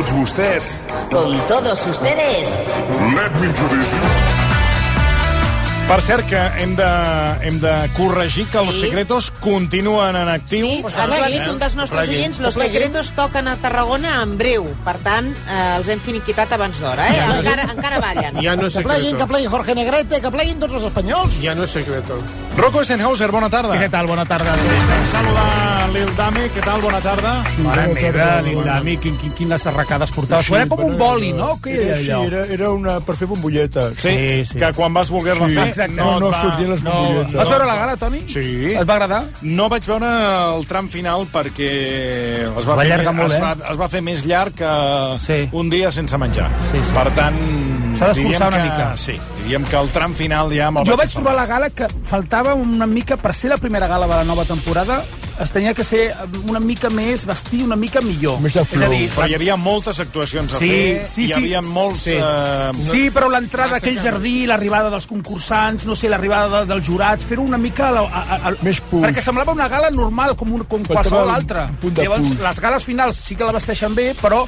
Tots vostès, Con todos ustedes. let me introduce you. Per cert, que hem de, hem de corregir que els secretos continuen en actiu. Sí, ens ho ha dit un dels nostres oients, los secretos toquen a Tarragona en breu. Per tant, eh, els hem finiquitat abans d'hora, eh? Encara, encara ballen. Ja no és Que pleguin, que pleguin Jorge Negrete, que pleguin tots els espanyols. Ja no és secreto. Rocco Stenhauser, bona tarda. Què tal? Bona tarda. Deixa'm saludar l'Il Dame, què tal? Bona tarda. Mare meva, l'Indami, quin, quin, quines arracades portava. Sí, Era com un boli, no? Què era allò? era, era una, per fer bombolletes. Sí, sí, sí. que quan vas voler-la Sí, fer exacte. no, No, no va... sortien les bombolletes. Vas veure la gala, Toni? Sí. Et va agradar? No vaig veure el tram final perquè es va, Va fer, allargar molt, es, eh? va, es va fer més llarg que sí. un dia sense menjar. Sí, sí. Per tant... S'ha d'escurçar diríem una que, mica. Sí, diríem que el tram final ja me'l Jo vaig vaig trobar la gala que faltava una mica, per ser la primera gala de la nova temporada, es tenia que ser una mica més, vestir una mica millor. Més És a dir, Però hi havia moltes actuacions a Sí, fer, sí, hi sí. havia molts... Sí, Eh, sí però l'entrada a aquell jardí, l'arribada dels concursants, no sé, l'arribada de, dels jurats, fer-ho una mica... A, la- a, a, Més punt. Perquè semblava una gala normal, com, un, com Faltava qualsevol un altra. punt de Llavors, punt. les gales finals sí que la vesteixen bé, però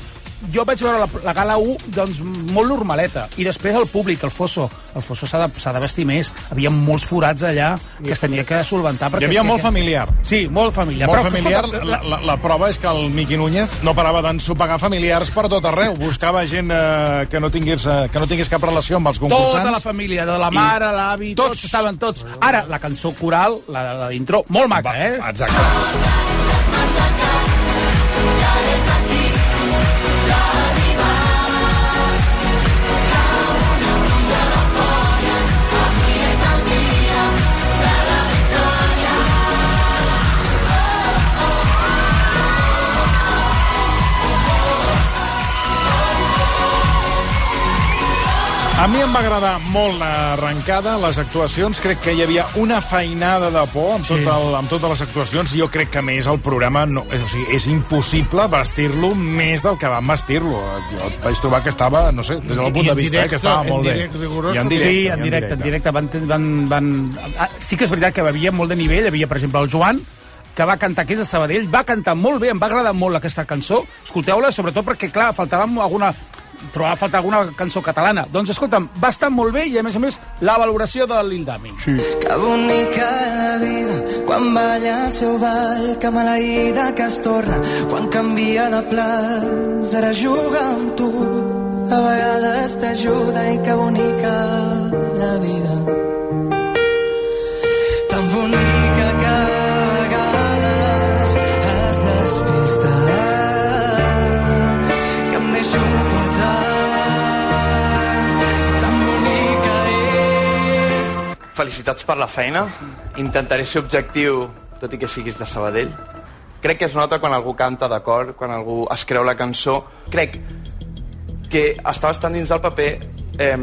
jo vaig veure la, la gala 1 doncs, molt normaleta. I després el públic, el Fosso. El Fosso s'ha de, de vestir més. Hi havia molts forats allà que es tenia que solventar. Hi perquè havia es molt que- familiar. Sí, molt familiar. Molt Però, familiar. escolta, La, la, la prova és que el Miqui Núñez no parava d'ensopegar familiars per tot arreu. Buscava gent eh, que, no tingués, eh, que no tingués cap relació amb els concursants. Tota la família, de la I mare, l'avi, tots. tots estaven tots. Ara, la cançó coral, la, la d'intro, molt maca, eh? Exacte. A mi em va agradar molt l'arrencada, les actuacions. Crec que hi havia una feinada de por amb, tot el, amb totes les actuacions. Jo crec que, més, el programa no, és, o sigui, és impossible vestir-lo més del que van vestir-lo. Jo vaig trobar que estava, no sé, des del punt de en vista, eh, que directe, estava en molt bé. directe, rigorós, I en directe, sí, i en directe, en directe. Van, van, van... Ah, sí que és veritat que havia molt de nivell. Hi havia, per exemple, el Joan, que va cantar, que és de Sabadell, va cantar molt bé, em va agradar molt aquesta cançó. Escolteu-la, sobretot perquè, clar, faltava alguna trobava a faltar alguna cançó catalana. Doncs, escolta'm, va estar molt bé i, a més a més, la valoració de l'Ildami. Sí. Que bonica la vida quan balla el seu ball, que maleïda que es torna quan canvia de plans. Ara juga amb tu, a vegades t'ajuda i que bonica la vida. Tan bonica Felicitats per la feina. Intentaré ser objectiu, tot i que siguis de Sabadell. Crec que es nota quan algú canta d'acord, quan algú es creu la cançó. Crec que estaves tan dins del paper, eh,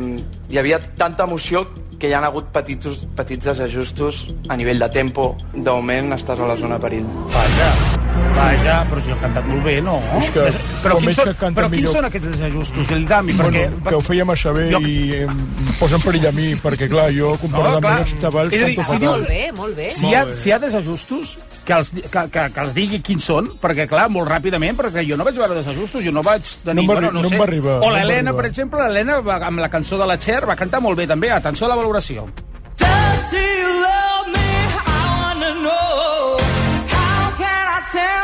hi havia tanta emoció que hi han hagut petits, petits desajustos a nivell de tempo. De moment estàs a la zona perill. Vaja, vaja, però si ho ha cantat molt bé, no? És que però quins, són, que però quins millor- són aquests desajustos del Dami? Perquè, Bueno, que ho feia massa bé Jo- i em posa en perill a mi, perquè, clar, jo, comparat No, amb els xavals, És a dir, si fatal. Molt bé, molt bé. Si hi, ha, si hi ha desajustos, que els, que, que, que els digui quins són, perquè, clar, molt ràpidament, perquè jo no vaig veure desajustos, jo no vaig tenir... No va arri- no em va arribar, O no l'Helena, arribar. per exemple, l'Helena, amb la cançó de la Cher, va cantar molt bé, també. Atenció a la valoració. Does he love me? I wanna know. Oh. Oh.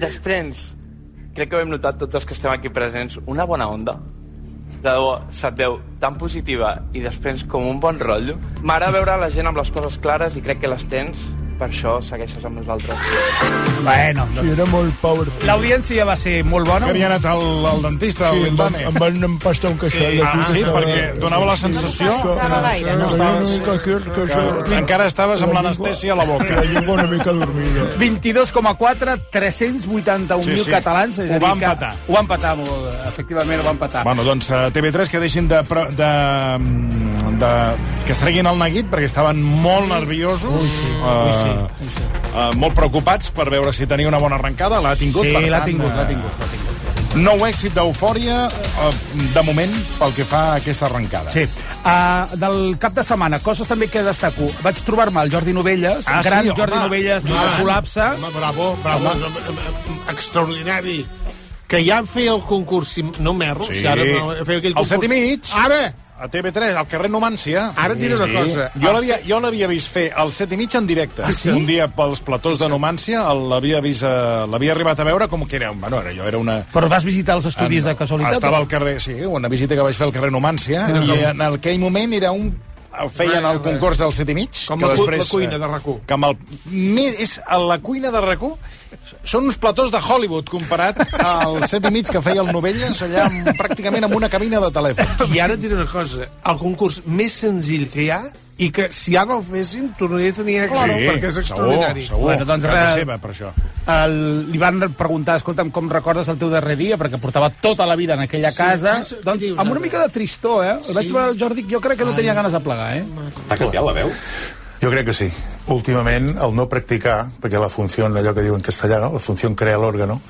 Després, crec que ho hem notat tots els que estem aquí presents, una bona onda. De debò, se't veu tan positiva i després com un bon rotllo. M'agrada veure la gent amb les coses clares i crec que les tens, per això segueixes amb nosaltres. Bueno, Sí, era molt power. L'audiència va ser molt bona. Que havia anat al, al dentista, Sí, al em van, em van empastar un queixal. Sí, ah, sí, perquè donava la sensació No passava gaire, no? estaves, Que, que encara estaves amb l'anestèsia a la boca. La llengua una mica dormida. 22,4, 381.000 Sí, sí. catalans. És a Ho va que- empatar. Ho va empatar, molt, efectivament, ho va empatar. Bueno, doncs a TV3 que deixin de, pro- de, de, que es treguin el neguit perquè estaven molt nerviosos Ui, sí, eh, ui, sí, sí. eh, molt preocupats per veure si tenia una bona arrencada l'ha tingut, Sí, per l'ha tant, tingut, l'ha eh, tingut, l'ha tingut. nou èxit d'eufòria eh, de moment pel que fa a aquesta arrencada Sí. Uh, del cap de setmana, coses també que destaco. Vaig trobar-me el Jordi Novelles, Ah, gran sí, Jordi home. Novelles, Home. al col·lapse. Home, bravo, bravo. Extraordinari. Que ja feia el concurs, si no m'erro, Sí. si ara no, feia aquell concurs. set i mig. Ara! A TV3, al carrer Numància. Ara et diré una cosa. Jo l'havia jo l'havia vist fer al set i mig en directe. Ah, sí? Un dia pels platós de Numància l'havia vist, eh, l'havia arribat a veure com que era, bueno, era, jo era una... Però vas visitar els estudis de casualitat? Estava al carrer, sí, una visita que vaig fer al carrer Numància, Era i com- en aquell moment era un feien el concurs del set i mig Com que la després, la cuina eh, de RAC1. que amb el, és a la cuina de rac són uns platós de Hollywood comparat al set i mig que feia el Novelles allà amb, pràcticament amb una cabina de telèfon I ara et diré una cosa, el concurs més senzill que hi ha i que si ara el fessin tornaria a tenir èxit Claro, perquè és extraordinari. segur. Bueno, doncs, Casa re- seva, per això. El, li van preguntar, escolta'm, com recordes el teu darrer dia? Perquè portava tota la vida en aquella Sí, casa. sí, doncs, dius, amb una mica de tristor, eh? El vaig Sí. veure el Jordi, jo crec que no tenia ganes de plegar, eh? T'ha canviat la veu? Jo crec que sí. Últimament, el no practicar, perquè la funció, allò que diu en castellà, no? la funció crea l'òrgano,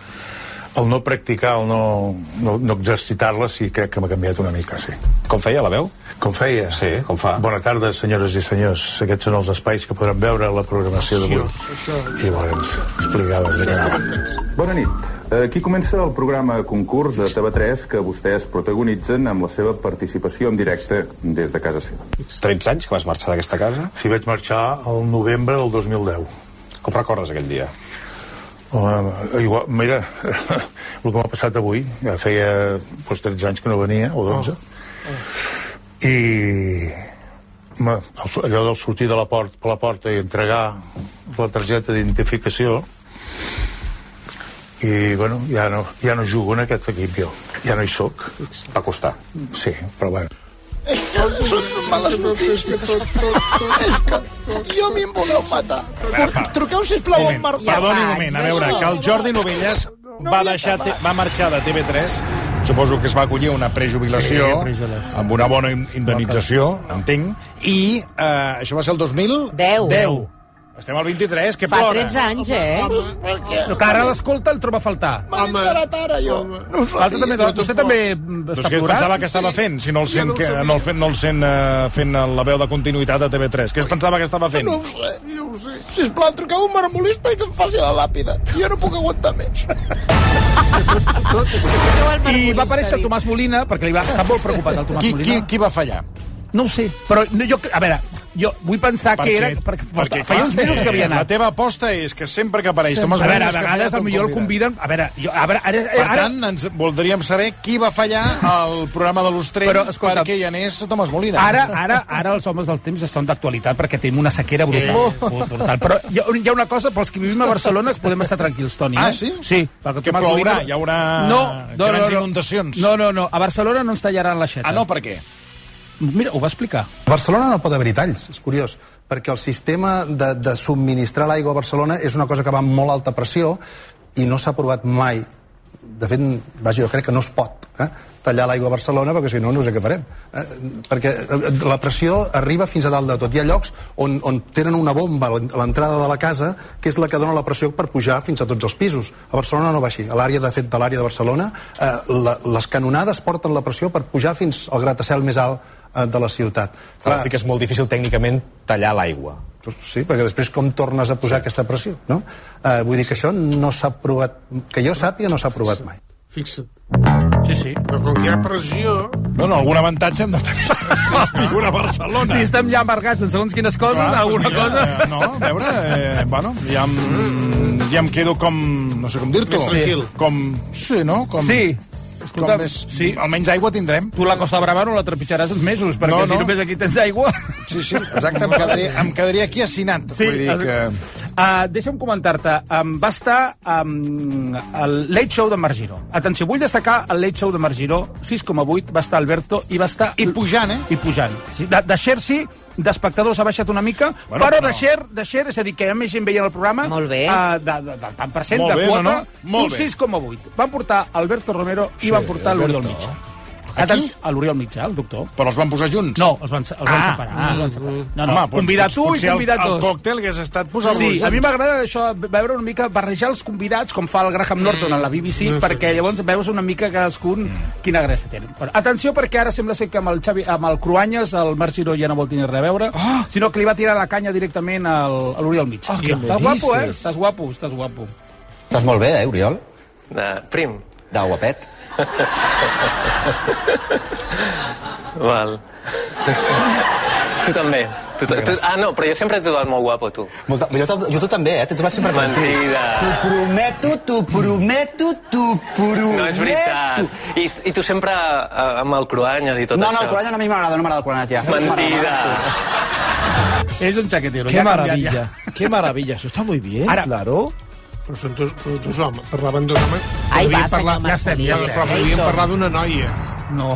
el no practicar, el no, no, no exercitar-la, sí, crec que m'ha canviat una mica, sí. Com feia la veu? Com feia? Sí, com fa? Bona tarda, senyores i senyors. Aquests són els espais que podran veure la programació d'avui. I llavors explicaves de què anava. Bona nit. Aquí comença el programa concurs de TV3 que vostès protagonitzen amb la seva participació en directe des de casa seva. 13 anys que vas marxar d'aquesta casa? Sí, vaig marxar al novembre del 2010. Com recordes aquell dia? Home, igual, mira, [LAUGHS] el que m'ha passat avui, ja feia doncs, 13 anys que no venia, o 12, i home, el- allò del sortir de la porta, per la porta i entregar la targeta d'identificació i, bueno, ja no, ja no jugo en aquest equip jo. ja no hi sóc. Va costar. Sí, però bueno. És que són males notícies. És que jo a mi em voleu matar. Truqueu, sisplau, al Marc. Perdoni un moment, a veure, que el Jordi Novelles va, deixar, va marxar de TV3, suposo que es va acollir una prejubilació, Sí, prejubilació. amb una bona indemnització, entenc, i eh, això va ser el 2010. 10. Estem al 23, que Fa plora. 13 anys, eh? Però que ara l'escolta el troba a faltar. Me n'he enterat ara, jo. No L'altre també, sabia. vostè també mm, Doncs està què plorant? pensava que estava fent, si no el sent, que, no el fent, no el sent uh, fent la veu de continuïtat a TV3? Què es pensava que estava fent? No ho sé, jo ho sé. Sisplau, truqueu un marmolista i que em faci la làpida. Jo no puc aguantar més. I va aparèixer Tomàs Molina, perquè li va estar molt preocupat el Tomàs Qui, Molina. qui, qui va fallar? No ho sé, però no, jo, a veure, jo vull pensar que era... Perquè, perquè feia uns mesos que havia La anat. teva aposta és que sempre que apareix Tomàs a veure, a vegades falla, potser el conviden... A veure, jo, a veure ara, Per ara, tant, ens voldríem saber qui va fallar al programa de l'Ostrell Però, escolta, perquè hi anés Tomàs Molina. Ara, ara, ara els homes del temps són d'actualitat perquè tenim una sequera brutal. Sí. brutal. Però hi ha, hi ha una cosa, pels que vivim a Barcelona podem estar tranquils, Toni. Ah, eh? sí? Sí. perquè Que plourà, Molina- hi haurà no, no, grans no, no. inundacions. No, no, no. A Barcelona no ens tallaran l'aixeta. Ah, no, per què? Mira, ho va explicar. A Barcelona no pot haver-hi talls, és curiós, perquè el sistema de, de subministrar l'aigua a Barcelona és una cosa que va amb molt alta pressió i no s'ha provat mai. De fet, vaja, jo crec que no es pot eh, tallar l'aigua a Barcelona, perquè si no, no sé què farem. Eh, perquè eh, la pressió arriba fins a dalt de tot. Hi ha llocs on, on tenen una bomba a l'entrada de la casa que és la que dona la pressió per pujar fins a tots els pisos. A Barcelona no va així. A l'àrea, de fet, de l'àrea de Barcelona, eh, la, les canonades porten la pressió per pujar fins al gratacel més alt de la ciutat. Clar, sí que és molt difícil tècnicament tallar l'aigua. Sí, perquè després com tornes a posar sí. aquesta pressió, no? Eh, vull dir que això no s'ha provat, que jo sàpiga no s'ha provat mai. Fixa't. Sí, sí. Però com que hi ha pressió... Bueno, algun avantatge hem de tenir [LAUGHS] viure a Barcelona. Si estem ja amargats en segons quines coses, Clar, alguna doncs cosa... mira, eh, No, a veure, eh, bueno, ja em, ja em quedo com... No sé com dir-t'ho. Més tranquil. Com... Sí, no? Com, Sí. Escolta, com més, sí. Almenys aigua tindrem. Tu la Costa Brava no la trepitjaràs uns mesos, perquè No, no, si només aquí tens aigua... Sí, sí, exacte, em quedaria, em quedaria aquí assinat. Sí, Vull dir que... Uh, deixa'm comentar-te, um, va estar um, el Late Show de Margiró. Atenció, vull destacar el Late Show de Margiró, 6,8, va estar Alberto i va estar... I pujant, eh? I pujant. Sí, De, de sí, d'espectadors ha baixat una mica, Bueno, però però- de share, de share, és a dir, que hi ha més gent veient el programa... Molt bé. Uh, de, de, de, tant per cent Molt de bé, quota, no, no? Molt un bé. 6,8. Van portar Alberto Romero i Sí, van portar l'Oriol. Mitjà. A qui? Atenció, A l'Oriol Mitjà, el doctor. Però els van posar junts? No, els van, els van Ah. separar. els van separar. No, no, Home, pot- convidat un i potser el- convidat dos. El còctel hagués estat posar-los Sí, junts. a mi m'agrada això, veure una mica, barrejar els convidats, com fa el Graham Norton a la BBC, no sé. perquè llavors veus una mica cadascun quina gràcia tenen. Bueno, atenció, perquè ara sembla ser que amb el, Xavi, amb el Cruanyes el Marc Giró ja no vol tenir res a veure, Ah! sinó que li va tirar la canya directament al, a l'Oriol Mig. Oh, estàs guapo, eh? Estàs guapo, estàs guapo. Estàs molt bé, eh, Oriol? De prim. De guapet. [LAUGHS] Val. tu també. Tu, tu, tu, ah, no, però jo sempre t'he trobat molt guapo, tu. Molta, jo, jo tu també, eh? T'he trobat sempre Mentida. T'ho prometo, t'ho prometo, t'ho prometo. No és veritat. I, i tu sempre eh, amb el cruanyes i tot No, això. no, el Coranya no a mi m'agrada, no m'agrada el Coranya, tia. Mentida. És un chaquetero. Qué ja ha canviat, maravilla, ja. qué maravilla. Eso está muy bien, Ara- claro. Però són dos, dos homes, parlaven dos homes. Ai, va, parlar, senyor Marcelí. ja estem, però podríem Això. parlar d'una noia. No.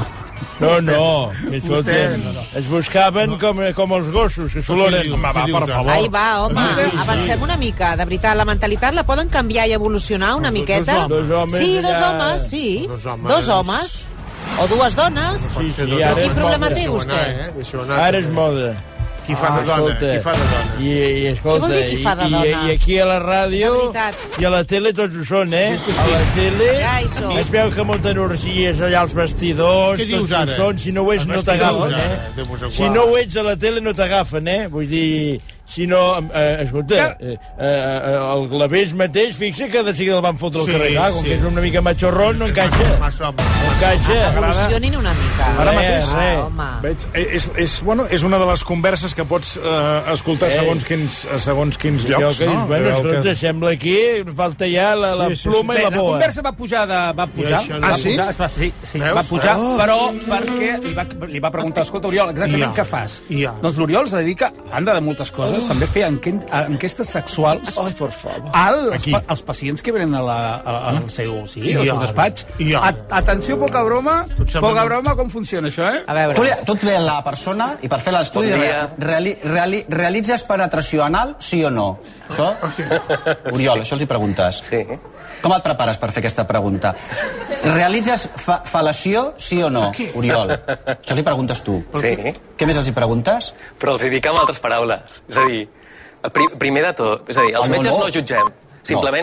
No, no, que escolta'm, no, no. es buscaven com, com els gossos, que s'oloren. Home, va, per favor. Ai, va, home, Sí, sí. avancem una mica. De veritat, la mentalitat la poden canviar i evolucionar una miqueta? Dos homes Sí, dos homes, sí. Dos homes. Dos homes. O dues dones. Sí, sí, homes. és Quin problema té vostè? anar, eh? Anar. Ara és moda. Qui fa de dona? Qui fa de dona? I, i escolta, Què vol dir qui fa de i, dona? I, i aquí a la ràdio veritat. i a la tele tots ho són, eh? A la tele Ja es veu que munten orgies allà als vestidors, Què dius tots ho ara? són, si no ho ets no t'agafen, eh? Si no ho ets a la tele no t'agafen, eh? Vull dir, si no... Eh, escolta, eh, eh, el Glavés mateix, fixa que de seguida el van fotre al Sí, carrer, clar, com sí. que és una mica machorrón, no encaixa. Massa. No encaixa. Evolucionin una mica. Ara mateix. Ah, home. Veig, eh, és, és, bueno, és una de les converses que pots eh, escoltar Eh. segons quins, a segons quins Allò llocs, que dius, no? bueno, escolta, que- sembla aquí, falta ja la, la Sí, sí, sí. pluma Bé, i la la boa. conversa va pujar, de, va pujar, això no. va Ah, sí? pujar, es va, sí, sí, Veus? va pujar, Oh. però perquè li va, li va preguntar, escolta, Oriol, exactament Ja. què fas? Ja. Doncs l'Oriol es dedica, a banda de moltes coses, aleshores també feia enquen- enquestes sexuals Ai, por favor. al, als, Aquí. pa- als pacients que venen a la, a, al seu, sí, I al seu despatx. I atenció, poca broma, poca broma, com funciona això, eh? A veure... Tu, li- tu et ve la persona i per fer l'estudi Bon re, dia. reali, reali, realitzes penetració anal, sí o no? Això? Oriol, això els hi preguntes. Sí. Com et prepares per fer aquesta pregunta? Realitzes fa fal·lació, sí o no? Oriol, això els hi preguntes tu. Sí. Què més els hi preguntes? Però els hi dic amb altres paraules. És a dir, pri primer de tot, és a dir, els no, metges no. no jutgem. Simplement